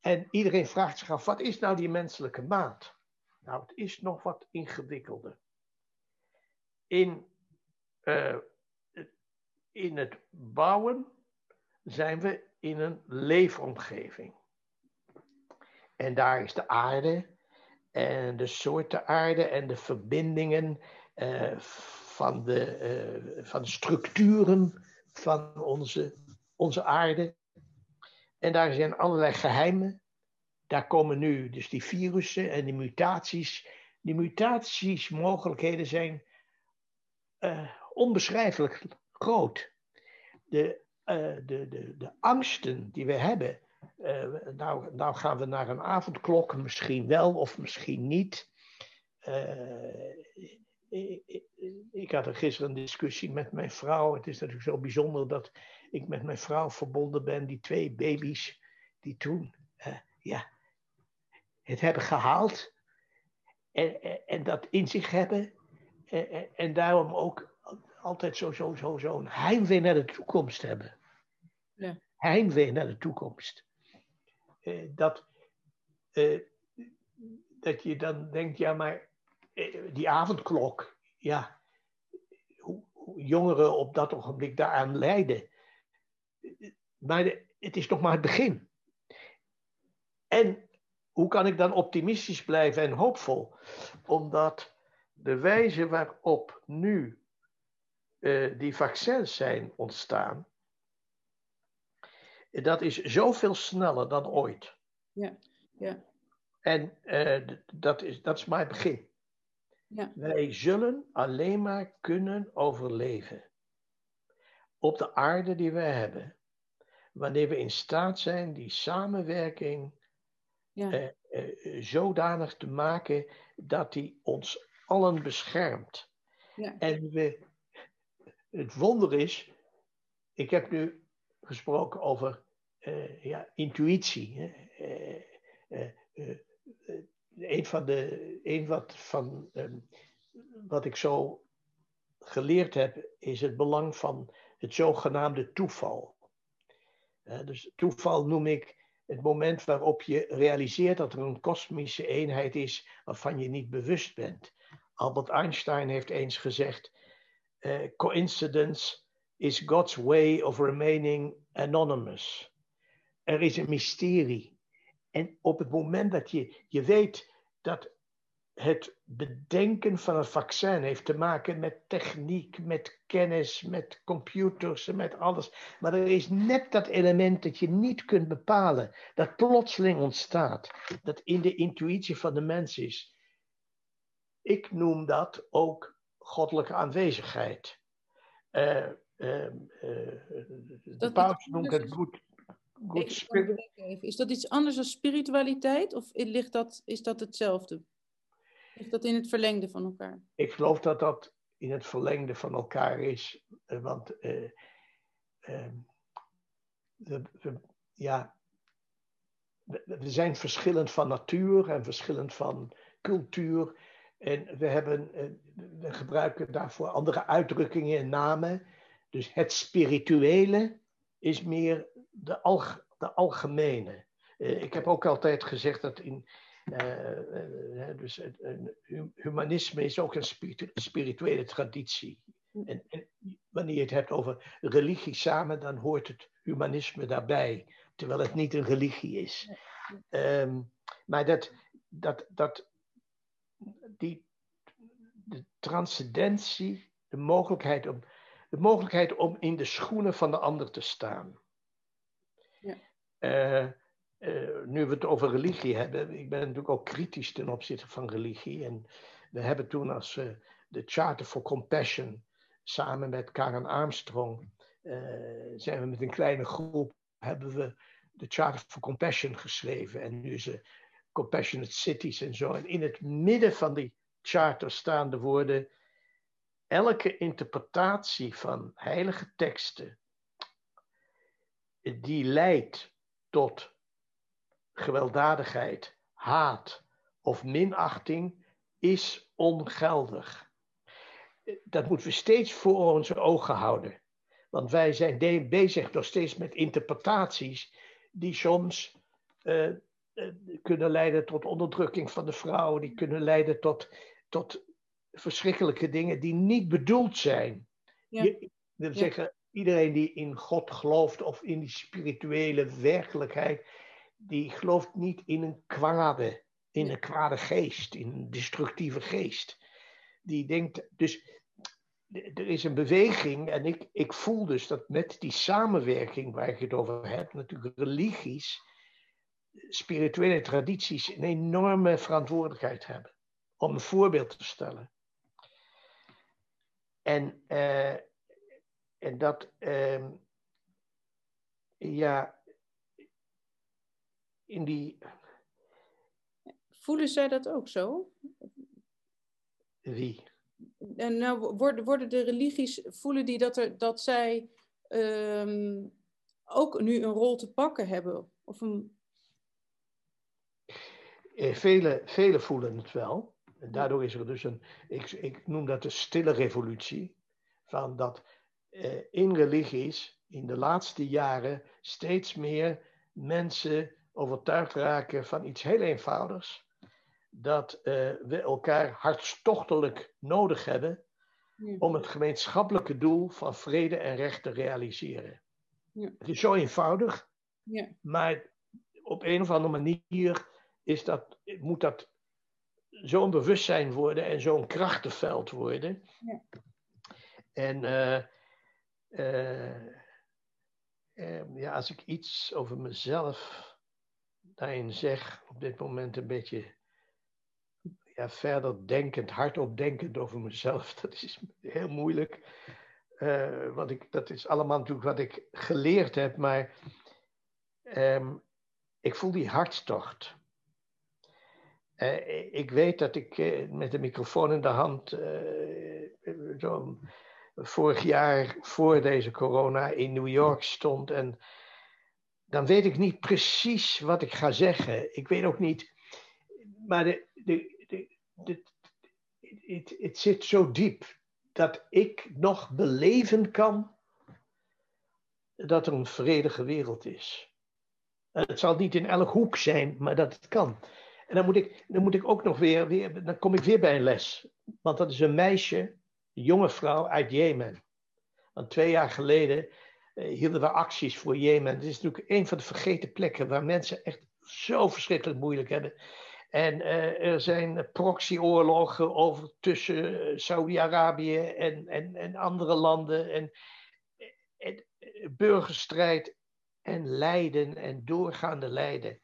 En iedereen vraagt zich af, wat is nou die menselijke maat? Nou, het is nog wat ingewikkelder. In, uh, in het bouwen zijn we in een leefomgeving. En daar is de aarde en de soorten aarde en de verbindingen uh, van, de, uh, van structuren van onze, onze aarde. En daar zijn allerlei geheimen. Daar komen nu dus die virussen en die mutaties. Die mutaties, mogelijkheden zijn uh, onbeschrijfelijk groot. De, de, de, de angsten die we hebben uh, nou, nou gaan we naar een avondklok, misschien wel of misschien niet. Uh, ik, ik, had er gisteren een discussie met mijn vrouw. Het is natuurlijk zo bijzonder dat ik met mijn vrouw verbonden ben. Die twee baby's die toen uh, ja, het hebben gehaald. En, en, en, dat in zich hebben. En, en daarom ook altijd zo'n zo, zo, zo heimwee naar de toekomst hebben. Ja. Heimwee naar de toekomst. Eh, dat, eh, dat je dan denkt, ja, maar eh, die avondklok, ja, hoe, jongeren op dat ogenblik daaraan lijden. Maar het is nog maar het begin. En hoe kan ik dan optimistisch blijven en hoopvol? Omdat de wijze waarop nu die vaccins zijn ontstaan, dat is zoveel sneller dan ooit. Ja, ja. En uh, dat, is, dat is het begin. Ja. Wij zullen alleen maar kunnen overleven op de aarde die wij hebben, wanneer we in staat zijn die samenwerking ja. uh, uh, zodanig te maken dat hij ons allen beschermt. Ja. En we, het wonder is, ik heb nu gesproken over ja, intuïtie. Uh, een van de, wat van um, wat ik zo geleerd heb, is het belang van het zogenaamde toeval. dus toeval noem ik het moment waarop je realiseert dat er een kosmische eenheid is waarvan je niet bewust bent. Albert Einstein heeft eens gezegd: coincidence is God's way of remaining anonymous. Er is een mysterie. En op het moment dat je, je weet dat het bedenken van een vaccin heeft te maken met techniek, met kennis, met computers en met alles. Maar er is net dat element dat je niet kunt bepalen, dat plotseling ontstaat, dat in de intuïtie van de mens is. Ik noem dat ook goddelijke aanwezigheid. Uh, uh, uh, de paus noemt het goed. Good is dat iets anders dan spiritualiteit of ligt dat, is dat hetzelfde? Is dat in het verlengde van elkaar? Ik geloof dat dat in het verlengde van elkaar is. Eh, want uh, uh, we, we, ja, we, we, zijn verschillend van natuur en verschillend van cultuur. En we, hebben, uh, we gebruiken daarvoor andere uitdrukkingen en namen. Dus het spirituele is meer de, alg de algemene. ik heb ook altijd gezegd dat in, uh, dus humanisme is ook een spirituele traditie. En, en, wanneer je het hebt over religie samen, dan hoort het humanisme daarbij, terwijl het niet een religie is. Um, maar dat, dat, dat die, de transcendentie, de mogelijkheid om, de mogelijkheid om in de schoenen van de ander te staan. Uh, uh, nu we het over religie hebben, ik ben natuurlijk ook kritisch ten opzichte van religie. En we hebben toen als uh, de Charter for Compassion samen met Karen Armstrong, zijn we met een kleine groep, hebben we de Charter for Compassion geschreven. En nu het Compassionate Cities en zo. En in het midden van die charter staan de woorden, elke interpretatie van heilige teksten die leidt tot gewelddadigheid, haat of minachting is ongeldig. Dat moeten we steeds voor onze ogen houden. Want wij zijn bezig nog steeds met interpretaties die soms uh, kunnen leiden tot onderdrukking van de vrouw, die kunnen leiden tot, tot verschrikkelijke dingen die niet bedoeld zijn. Ja. Je, wil zeggen, iedereen die in God gelooft of in die spirituele werkelijkheid, die gelooft niet in een kwade, in een kwade geest, in een destructieve geest. Die denkt, dus er is een beweging en ik, ik voel dus dat met die samenwerking waar ik het over heb, natuurlijk religies, spirituele tradities een enorme verantwoordelijkheid hebben om een voorbeeld te stellen. En, uh, en dat, uh, ja, in die. Voelen zij dat ook zo? Wie? En nou worden, worden de religies, voelen die dat, er, dat zij um, ook nu een rol te pakken hebben? Of een... Eh, vele, vele voelen het wel. En daardoor is er dus een, ik, ik noem dat de stille revolutie, van dat in religies in de laatste jaren steeds meer mensen overtuigd raken van iets heel eenvoudigs. Dat uh, we elkaar hartstochtelijk nodig hebben om het gemeenschappelijke doel van vrede en recht te realiseren. Ja. Het is zo eenvoudig, ja. maar op een of andere manier is dat, moet dat zo'n bewustzijn worden en zo'n krachtenveld worden. Ja. En uh, uh, ja, als ik iets over mezelf daarin zeg, op dit moment een beetje ja, verder denkend, hardop denkend over mezelf. Dat is heel moeilijk. Uh, want ik, dat is allemaal natuurlijk wat ik geleerd heb, maar um, ik voel die hartstocht. Uh, ik weet dat ik met de microfoon in de hand zo vorig jaar voor deze corona in New York stond en dan weet ik niet precies wat ik ga zeggen. Ik weet ook niet, maar de, de, het, het zit zo diep dat ik nog beleven kan dat er een vredige wereld is. Het zal niet in elk hoek zijn, maar dat het kan. En dan moet ik, dan moet ik ook nog weer, weer, dan kom ik weer bij een les. Want dat is een meisje, jonge vrouw uit Jemen. Want twee jaar geleden eh, hielden we acties voor Jemen. Het is natuurlijk een van de vergeten plekken waar mensen echt zo verschrikkelijk moeilijk hebben. En uh, er zijn proxyoorlogen over tussen eh, Saudi-Arabië en, en, en andere landen. En, en, burgerstrijd en lijden en doorgaande lijden.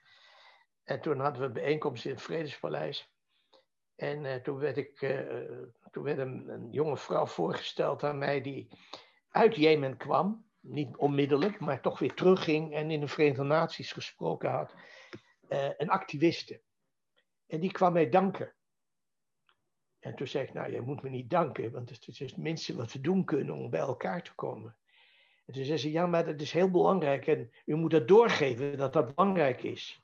En toen hadden we een bijeenkomst in het Vredespaleis. En uh, toen werd, ik, uh, toen werd een, jonge vrouw voorgesteld aan mij die uit Jemen kwam. Niet onmiddellijk, maar toch weer terugging en in de Verenigde Naties gesproken had. Uh, een activiste. En die kwam mij danken. En toen zei ik, nou, jij moet me niet danken, want het is het minste wat we doen kunnen om bij elkaar te komen. En toen zei ze, ja, maar dat is heel belangrijk en u moet dat doorgeven dat dat belangrijk is.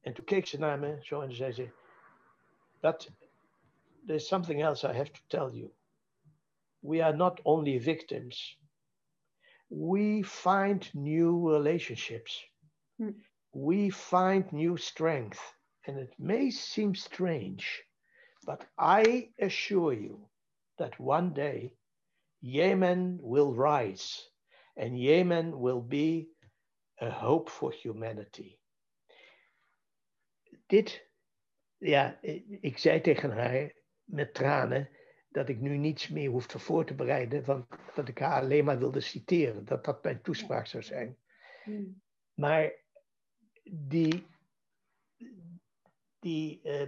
En toen keek ze naar me zo en zei ze, that there's something else I have to tell you. We are not only victims. We find new relationships. Hm. We find new strength. And it may seem strange, but I assure you that one day Yemen will rise and Yemen will be a hope for humanity. Dit, ja, ik zei tegen haar met tranen dat ik nu niets meer hoefde voor te bereiden, want dat ik haar alleen maar wilde citeren, dat dat mijn toespraak zou zijn. Hmm. Maar die, die, uh,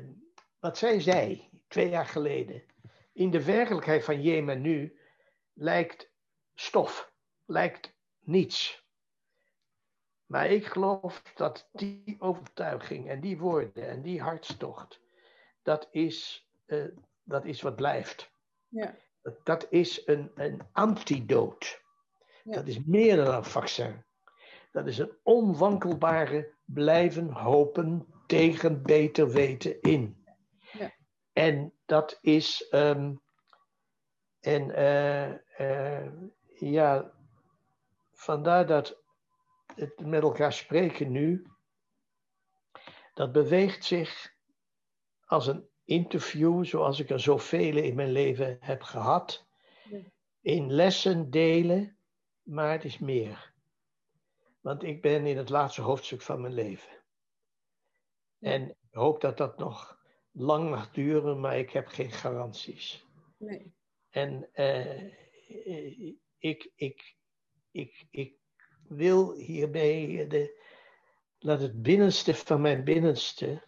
wat zij zei twee jaar geleden, in de werkelijkheid van Jemen nu, lijkt stof, lijkt niets. Maar ik geloof dat die overtuiging en die woorden en die hartstocht, dat is, uh, dat is wat blijft. Ja. Dat is een, een antidoot. Ja. Dat is meer dan een vaccin. Dat is een onwankelbare blijven hopen tegen beter weten in. Ja. En dat is um, en uh, uh, ja, vandaar dat het met elkaar spreken nu, dat beweegt zich als een interview, zoals ik er zoveel in mijn leven heb gehad, in lessen delen, maar het is meer. Want ik ben in het laatste hoofdstuk van mijn leven. En ik hoop dat dat nog lang mag duren, maar ik heb geen garanties. Nee. En uh, ik, ik, ik, ik wil hierbij de, laat het binnenste van mijn binnenste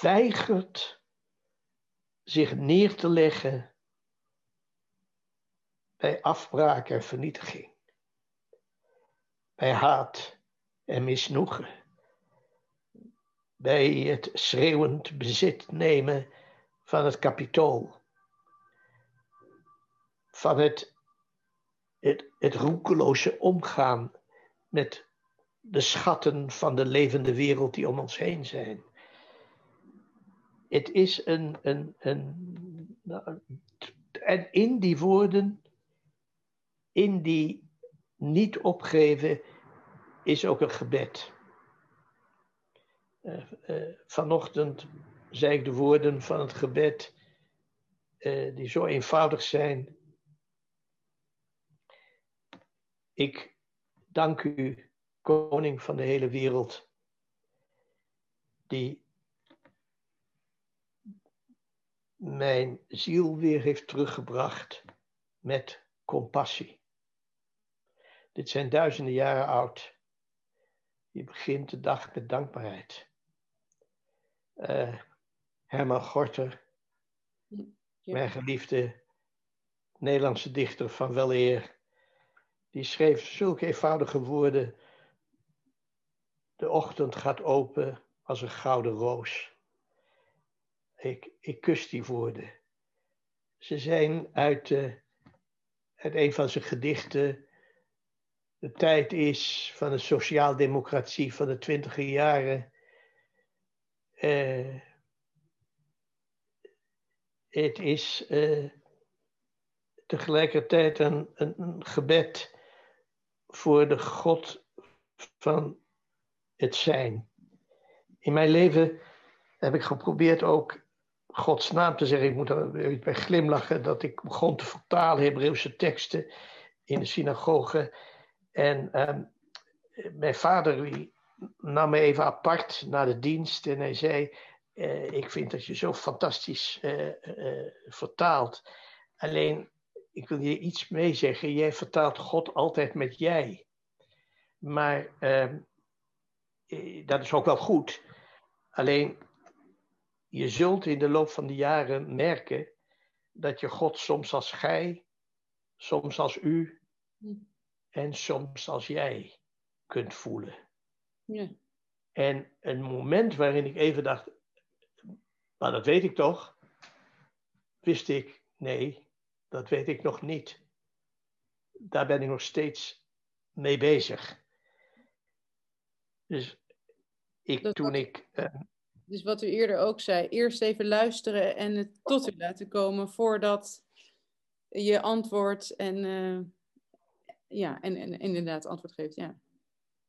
weigert zich neer te leggen bij afbraak en vernietiging, bij haat en misnoegen, bij het schreeuwend bezit nemen van het kapitool, van het, het, het roekeloze omgaan met de schatten van de levende wereld die om ons heen zijn. Het is een, een, een, en in die woorden, in die niet opgeven, is ook een gebed. Uh, uh, vanochtend zei ik de woorden van het gebed, uh, die zo eenvoudig zijn. Ik dank u, koning van de hele wereld, die mijn ziel weer heeft teruggebracht met compassie. Dit zijn duizenden jaren oud. Je begint de dag met dankbaarheid. Uh, Herman Gorter, mijn geliefde Nederlandse dichter van weleer, die schreef zulke eenvoudige woorden De ochtend gaat open als een gouden roos. Ik, ik kus die woorden. Ze zijn uit, uit een van zijn gedichten. De tijd is van de sociaaldemocratie van de twintiger jaren. Uh, het is uh, tegelijkertijd een, een, gebed voor de God van het zijn. In mijn leven heb ik geprobeerd ook Gods naam te zeggen. Ik moet er bij glimlachen dat ik begon te vertalen Hebreeuwse teksten in de synagoge. En ehm, mijn vader nam me even apart naar de dienst en hij zei: eh, Ik vind dat je zo fantastisch uh, uh, vertaalt. Alleen, ik wil je iets meezeggen. Jij vertaalt God altijd met jij. Maar ehm, dat is ook wel goed. Alleen je zult in de loop van de jaren merken dat je God soms als gij, soms als u en soms als jij kunt voelen. Ja. En een moment waarin ik even dacht, maar dat weet ik toch, wist ik, nee, dat weet ik nog niet. Daar ben ik nog steeds mee bezig. Dus ik, toen ik. Uh, dus wat u eerder ook zei, eerst even luisteren en het tot u laten komen voordat je antwoord en, uh, ja, en, en inderdaad antwoord geeft. Ja,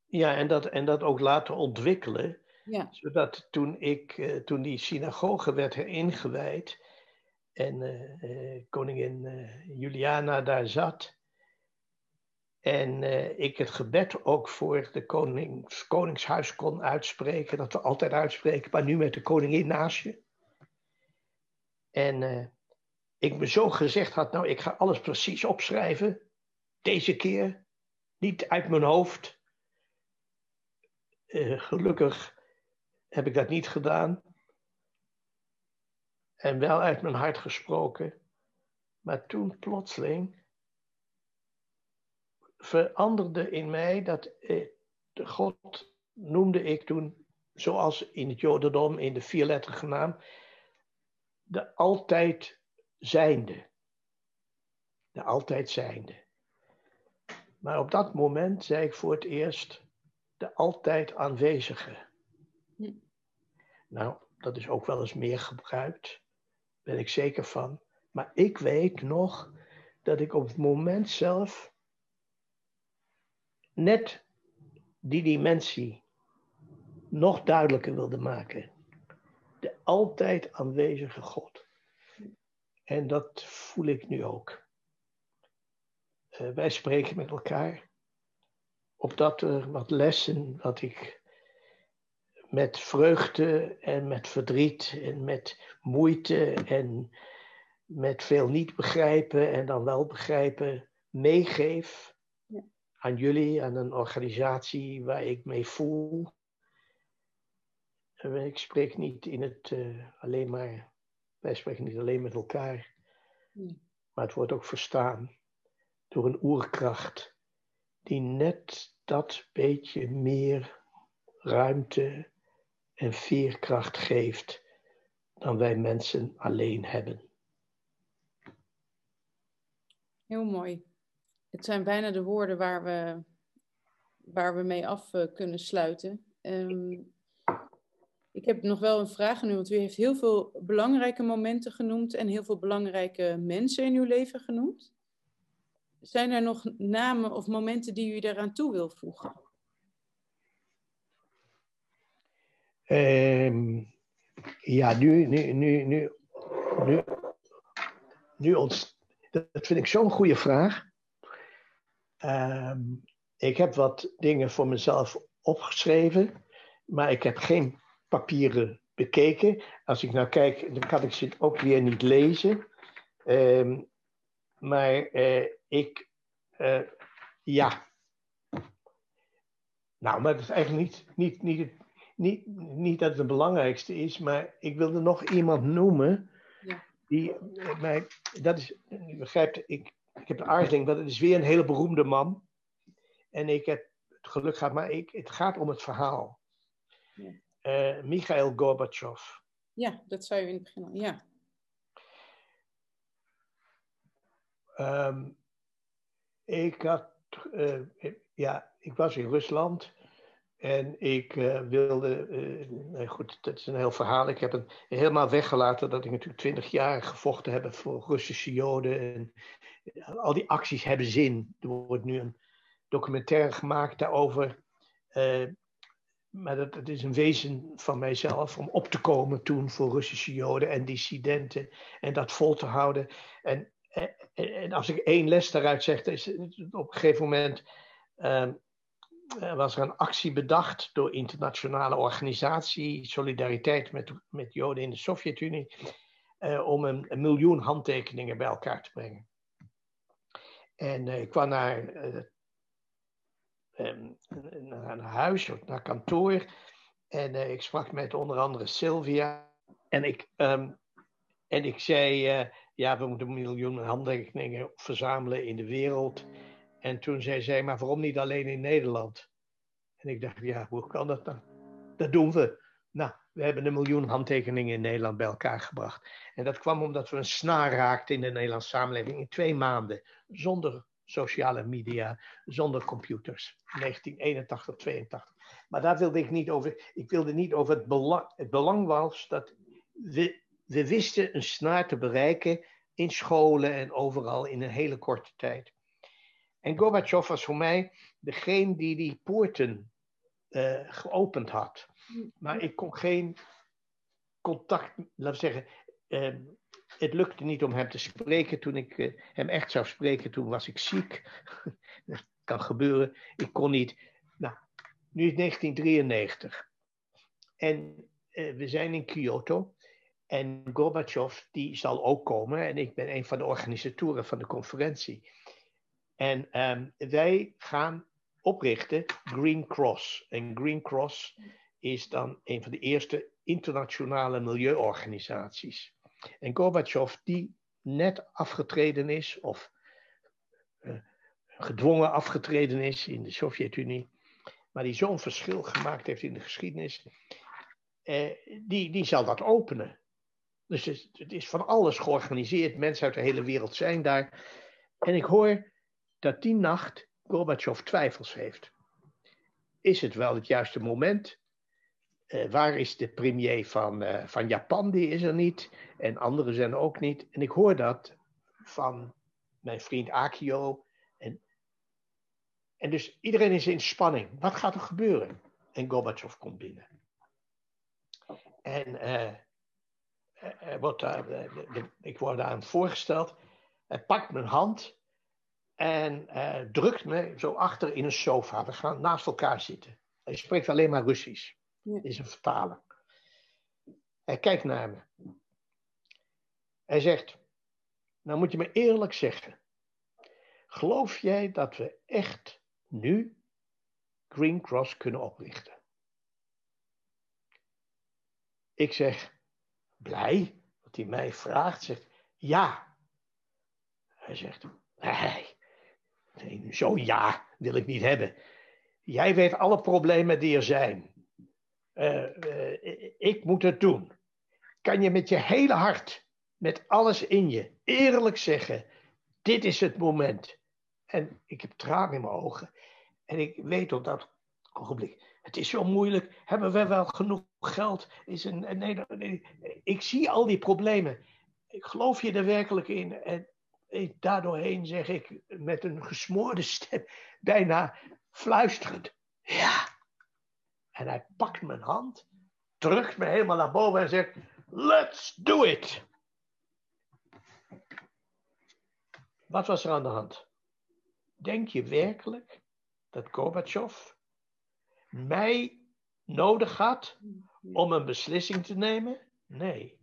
ja en, dat, en dat ook laten ontwikkelen. Ja. Zodat toen, ik, uh, toen die synagoge werd ingewijd en uh, koningin Juliana daar zat, en ik het gebed ook voor de konings, koningshuis kon uitspreken, dat we altijd uitspreken, maar nu met de koningin naast je. En ik me zo gezegd had, nou ik ga alles precies opschrijven, deze keer, niet uit mijn hoofd. Gelukkig heb ik dat niet gedaan. En wel uit mijn hart gesproken. Maar toen plotseling veranderde in mij dat eh, God noemde ik toen, zoals in het Jodendom in de vierletterige naam, de altijd zijnde. De altijd zijnde. Maar op dat moment zei ik voor het eerst de altijd aanwezige. Hm. Nou, dat is ook wel eens meer gebruikt, ben ik zeker van. Maar ik weet nog dat ik op het moment zelf net die dimensie nog duidelijker wilde maken. De altijd aanwezige God. En dat voel ik nu ook. Uh, wij spreken met elkaar. Opdat er wat lessen, wat ik met vreugde en met verdriet en met moeite en met veel niet begrijpen en dan wel begrijpen meegeef aan jullie, aan een organisatie waar ik mee voel. Ik spreek niet in het uh, alleen maar, wij spreken niet alleen met elkaar, maar het wordt ook verstaan door een oerkracht die net dat beetje meer ruimte en veerkracht geeft dan wij mensen alleen hebben. Heel mooi het zijn bijna de woorden waar we, waar we mee af uh, kunnen sluiten. Um, ik heb nog wel een vraag u, want u heeft heel veel belangrijke momenten genoemd en heel veel belangrijke mensen in uw leven genoemd. Zijn er nog namen of momenten die u daaraan toe wil voegen? Um, ja, nu, nu, nu, nu, nu, ons, dat vind ik zo'n goede vraag. Um, ik heb wat dingen voor mezelf opgeschreven, maar ik heb geen papieren bekeken. Als ik nou kijk, dan kan ik ze ook weer niet lezen. Um, maar uh, ik, uh, ja. Nou, maar dat is eigenlijk niet, niet, niet, niet, niet dat het het belangrijkste is, maar ik wilde nog iemand noemen. Ja. Die uh, mij, dat is, u begrijpt, ik, ik heb de aarzeling, want het is weer een hele beroemde man. En ik heb het geluk gehad, maar ik, het gaat om het verhaal. Uh, Mikhail Gorbachev. Ja, dat zou je in het begin al, ja. Um, ik had, uh, ja, ik was in Rusland en ik uh, wilde, uh, goed, dat is een heel verhaal. Ik heb het helemaal weggelaten dat ik natuurlijk twintig jaar gevochten heb voor Russische Joden. En al die acties hebben zin. Er wordt nu een documentaire gemaakt daarover. Maar dat, is een wezen van mijzelf om op te komen toen voor Russische Joden en dissidenten en dat vol te houden. En, en, als ik één les daaruit zeg, is op een gegeven moment uh, was er een actie bedacht door internationale organisatie Solidariteit met, met Joden in de Sovjet-Unie uh, om een, een, miljoen handtekeningen bij elkaar te brengen. En uh, ik kwam naar Ehm, naar een huis naar kantoor. En uh, ik sprak met onder andere Sylvia. En ik, um, en ik zei, uh, ja, we moeten miljoenen handtekeningen verzamelen in de wereld. En toen zei zij, maar waarom niet alleen in Nederland? En ik dacht, ja, hoe kan dat dan? Dat doen we. Nou, we hebben een miljoen handtekeningen in Nederland bij elkaar gebracht. En dat kwam omdat we een snaar raakten in de Nederlandse samenleving in twee maanden. Zonder sociale media, zonder computers. 1981, 82. Maar daar wilde ik niet over. Ik wilde niet over het belang. Het belang was dat we, we wisten een snaar te bereiken in scholen en overal in een hele korte tijd. En Gorbachev was voor mij degene die die poorten uh, geopend had. Maar ik kon geen contact, laten we zeggen, uh, het lukte niet om hem te spreken. Toen ik uh, hem echt zou spreken, toen was ik ziek. dat kan gebeuren. Ik kon niet. Nou, nu is 1993. En uh, we zijn in Kyoto. En Gorbachev, die zal ook komen. En ik ben een van de organisatoren van de conferentie. En um, wij gaan oprichten Green Cross. En Green Cross is dan een van de eerste internationale milieuorganisaties. En Gorbachev, die net afgetreden is, of uh, gedwongen afgetreden is in de Sovjet-Unie, maar die zo'n verschil gemaakt heeft in de geschiedenis, uh, die, die zal dat openen. Dus het is van alles georganiseerd, mensen uit de hele wereld zijn daar. En ik hoor dat die nacht Gorbachev twijfels heeft. Is het wel het juiste moment? Uh, waar is de premier van, uh, van Japan? Die is er niet. En anderen zijn er ook niet. En ik hoor dat van mijn vriend Akio. En, en dus iedereen is in spanning. Wat gaat er gebeuren? En Gorbachev komt binnen. En uh, wordt daar, ik word aan voorgesteld. Hij pakt mijn hand en drukt me zo achter in een sofa. We gaan naast elkaar zitten. Hij spreekt alleen maar Russisch. Ja. Is een vertaler. Hij kijkt naar me. Hij zegt, nou moet je me eerlijk zeggen. Geloof jij dat we echt nu Green Cross kunnen oprichten? Ik zeg, blij dat hij mij vraagt, zegt, ja. Hij zegt, nee, nee zo'n ja wil ik niet hebben. Jij weet alle problemen die er zijn. Uh, uh, ik moet het doen. Kan je met je hele hart, met alles in je, eerlijk zeggen: dit is het moment. En ik heb tranen in mijn ogen. En ik weet op dat ogenblik: het is zo moeilijk. Hebben we wel genoeg geld? Is een, nee, nee, ik zie al die problemen. Ik geloof je er werkelijk in? En daardoorheen zeg ik met een gesmoorde stem, bijna fluisterend: ja. En hij pakt mijn hand, drukt me helemaal naar boven en zegt: Let's do it! Wat was er aan de hand? Denk je werkelijk dat Gorbachev mij nodig had om een beslissing te nemen? Nee.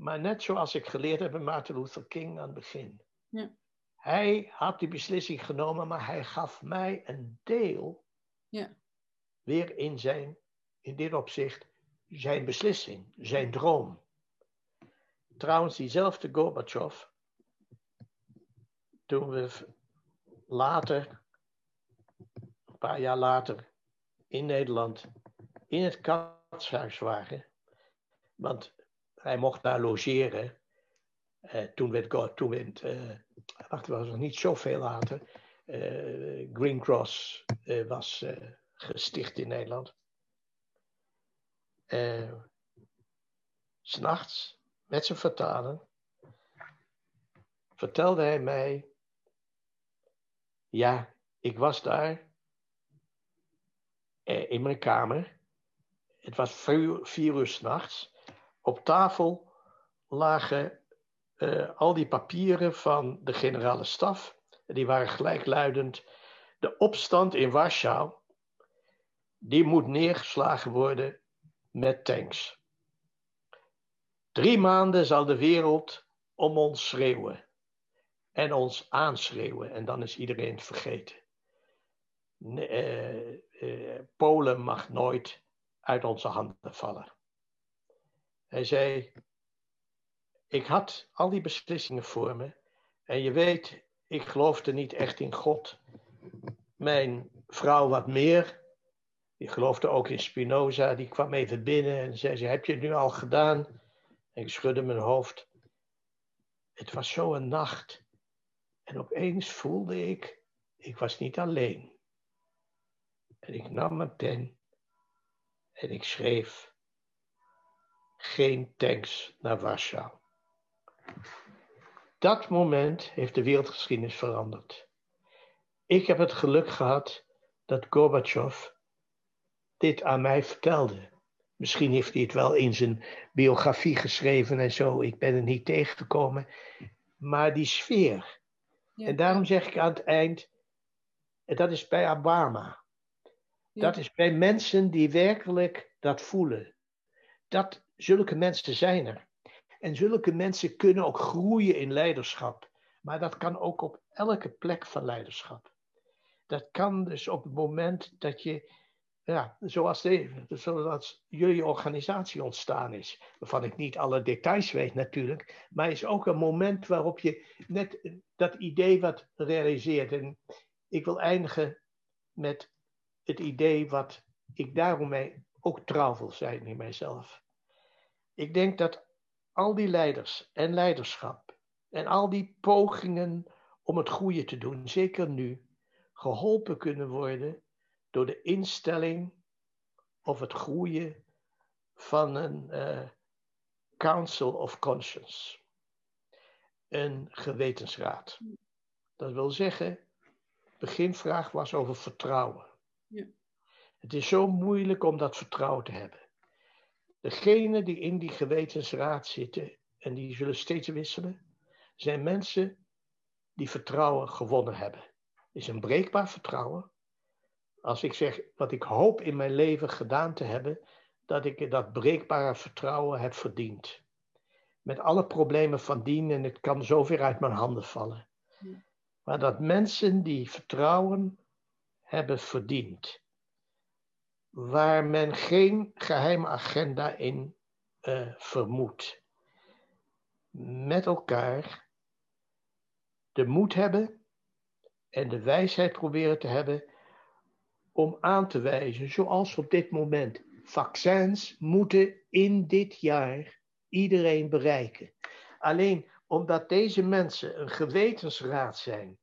Maar net zoals ik geleerd heb bij Martin Luther King aan het begin. Ja. Hij had die beslissing genomen, maar hij gaf mij een deel ja weer in zijn, in dit opzicht, zijn beslissing, zijn droom. Trouwens, diezelfde Gorbachev, toen we later, een paar jaar later, in Nederland in het katshuis waren. Want hij mocht daar logeren. Uh, toen werd, toen werd uh, wacht, was nog niet zoveel later. Uh, Green Cross was gesticht in Nederland. S'nachts, met zijn vertalen, vertelde hij mij: Ja, ik was daar in mijn kamer. Het was vier, vier uur s'nachts. Op tafel lagen uh, al die papieren van de generale staf. Die waren gelijkluidend. De opstand in Warschau, die moet neergeslagen worden met tanks. Drie maanden zal de wereld om ons schreeuwen en ons aanschreeuwen en dan is iedereen het vergeten. Uh, uh, Polen mag nooit uit onze handen vallen. Hij zei, ik had al die beslissingen voor me. En je weet, ik geloofde niet echt in God. Mijn vrouw wat meer. Die geloofde ook in Spinoza. Die kwam even binnen en zei: Heb je het nu al gedaan? En ik schudde mijn hoofd. Het was zo een nacht. En opeens voelde ik, ik was niet alleen. En ik nam mijn pen en ik schreef: Geen tanks naar Warschau. Dat moment heeft de wereldgeschiedenis veranderd. Ik heb het geluk gehad dat Gorbachev dit aan mij vertelde. Misschien heeft hij het wel in zijn biografie geschreven en zo. Ik ben er niet tegengekomen. Maar die sfeer. En daarom zeg ik aan het eind, dat is bij Obama. Dat is bij mensen die werkelijk dat voelen. Dat, zulke mensen zijn er. En zulke mensen kunnen ook groeien in leiderschap. Maar dat kan ook op elke plek van leiderschap. Dat kan dus op het moment dat je, ja, zoals, de, zoals jullie organisatie ontstaan is, waarvan ik niet alle details weet natuurlijk, maar is ook een moment waarop je net dat idee wat realiseert. En ik wil eindigen met het idee wat ik daarom mee ook trouw wil zijn in mijzelf. Ik denk dat al die leiders en leiderschap en al die pogingen om het goede te doen, zeker nu, geholpen kunnen worden door de instelling of het groeien van een uh, Council of Conscience, een gewetensraad. Dat wil zeggen, beginvraag was over vertrouwen. Ja. Het is zo moeilijk om dat vertrouwen te hebben. Degenen die in die gewetensraad zitten, en die zullen steeds wisselen, zijn mensen die vertrouwen gewonnen hebben. Is een breekbaar vertrouwen. Als ik zeg wat ik hoop in mijn leven gedaan te hebben, dat ik dat breekbare vertrouwen heb verdiend. Met alle problemen van dien en het kan zover uit mijn handen vallen. Maar dat mensen die vertrouwen hebben verdiend waar men geen geheime agenda in uh, vermoedt. Met elkaar de moed hebben en de wijsheid proberen te hebben om aan te wijzen, zoals op dit moment, vaccins moeten in dit jaar iedereen bereiken. Alleen omdat deze mensen een gewetensraad zijn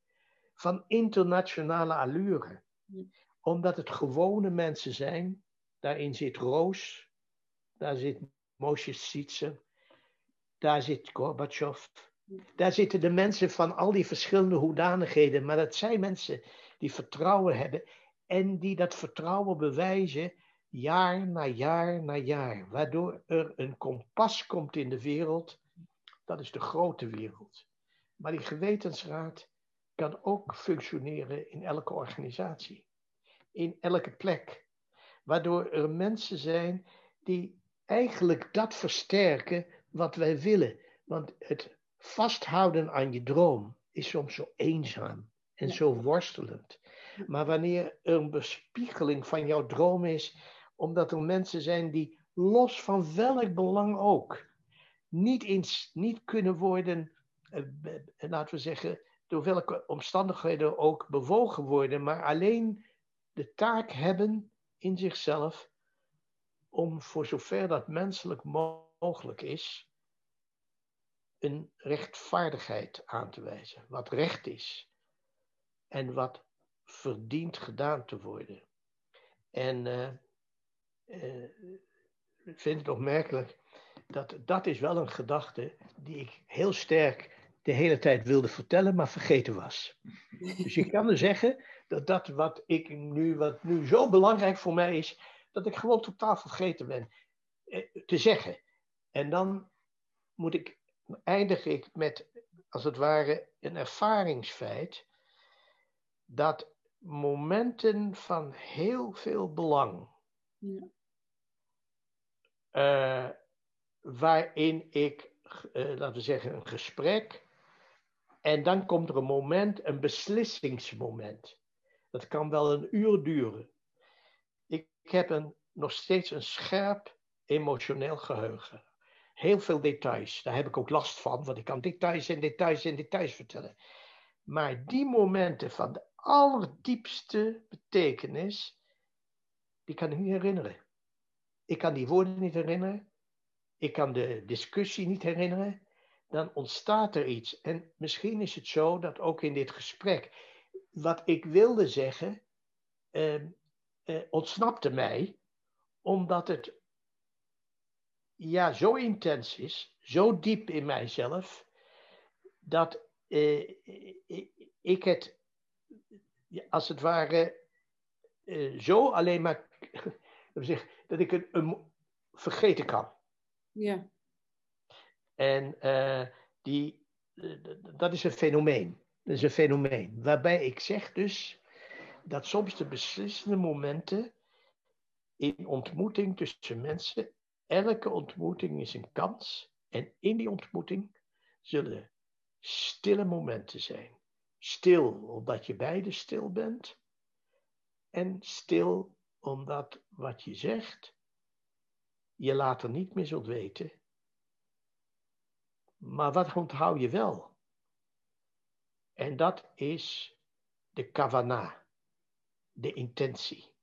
van internationale allure, omdat het gewone mensen zijn. Daarin zit Roos, daar zit Moshe Sietse, daar zit Gorbachev. Daar zitten de mensen van al die verschillende hoedanigheden. Maar dat zijn mensen die vertrouwen hebben en die dat vertrouwen bewijzen jaar na jaar na jaar. Waardoor er een kompas komt in de wereld. Dat is de grote wereld. Maar die gewetensraad kan ook functioneren in elke organisatie in elke plek. Waardoor er mensen zijn die eigenlijk dat versterken wat wij willen. Want het vasthouden aan je droom is soms zo eenzaam en zo worstelend. Maar wanneer er een bespiegeling van jouw droom is, omdat er mensen zijn die los van welk belang ook, niet, eens, niet kunnen worden, eh, laten we zeggen, door welke omstandigheden ook bewogen worden, maar alleen de taak hebben in zichzelf om voor zover dat menselijk mogelijk is, een rechtvaardigheid aan te wijzen. Wat recht is en wat verdient gedaan te worden. En uh, uh, ik vind het opmerkelijk dat dat is wel een gedachte die ik heel sterk de hele tijd wilde vertellen, maar vergeten was. Dus je kan er zeggen dat dat wat ik nu, wat nu zo belangrijk voor mij is, dat ik gewoon totaal vergeten ben eh, te zeggen. En dan moet ik, eindig ik met, als het ware, een ervaringsfeit dat momenten van heel veel belang, ja. uh, waarin ik, uh, laten we zeggen, een gesprek, en dan komt er een moment, een beslissingsmoment. Dat kan wel een uur duren. Ik, heb een, nog steeds een scherp emotioneel geheugen. Heel veel details, daar heb ik ook last van, want ik kan details en details en details vertellen. Maar die momenten van de allerdiepste betekenis, die kan ik niet herinneren. Ik kan die woorden niet herinneren. Ik kan de discussie niet herinneren. Dan ontstaat er iets. En misschien is het zo dat ook in dit gesprek, wat ik wilde zeggen, eh, eh, ontsnapte mij, omdat het ja, zo intens is, zo diep in mijzelf, dat eh, ik het als het ware uh, zo alleen maar, dat ik het um, vergeten kan. Ja. En uh, die, dat is een fenomeen. Dat is een fenomeen. Waarbij ik zeg dus dat soms de beslissende momenten in ontmoeting tussen mensen, elke ontmoeting is een kans. En in die ontmoeting zullen stille momenten zijn. Stil omdat je beide stil bent. En stil omdat wat je zegt, je later niet meer zult weten. Maar wat onthoud je wel? En dat is de kavana, de intentie.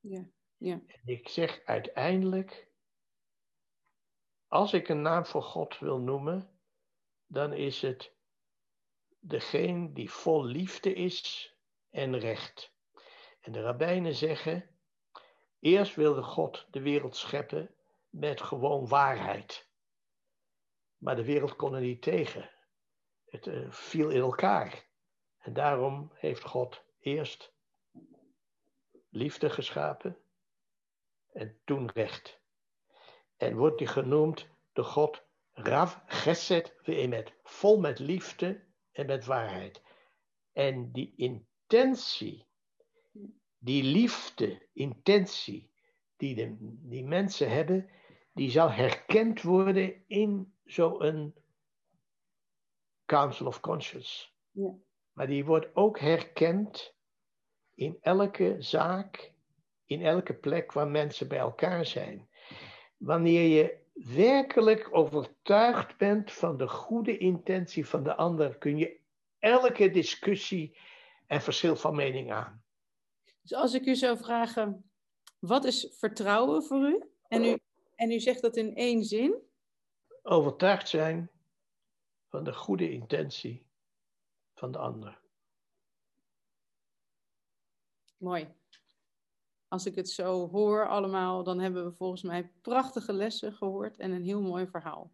Ja, ja. En ik zeg uiteindelijk, als ik een naam voor God wil noemen, dan is het degene die vol liefde is en recht. En de rabbijnen zeggen, eerst wilde God de wereld scheppen met gewoon waarheid. Maar de wereld kon er niet tegen. Het uh, viel in elkaar. En daarom heeft God eerst liefde geschapen en toen recht. En wordt hij genoemd de God Rav Geset Ve'emet, vol met liefde en met waarheid. En die intentie, die liefde, intentie, die de, die mensen hebben, die zal herkend worden in zo'n Council of Conscience. Ja. Maar die wordt ook herkend in elke zaak, in elke plek waar mensen bij elkaar zijn. Wanneer je werkelijk overtuigd bent van de goede intentie van de ander, kun je elke discussie en verschil van mening aan. Dus als ik u zou vragen, wat is vertrouwen voor u? En u, en u zegt dat in één zin? Overtuigd zijn van de goede intentie van de ander. Mooi als ik het zo hoor allemaal, dan hebben we volgens mij prachtige lessen gehoord en een heel mooi verhaal.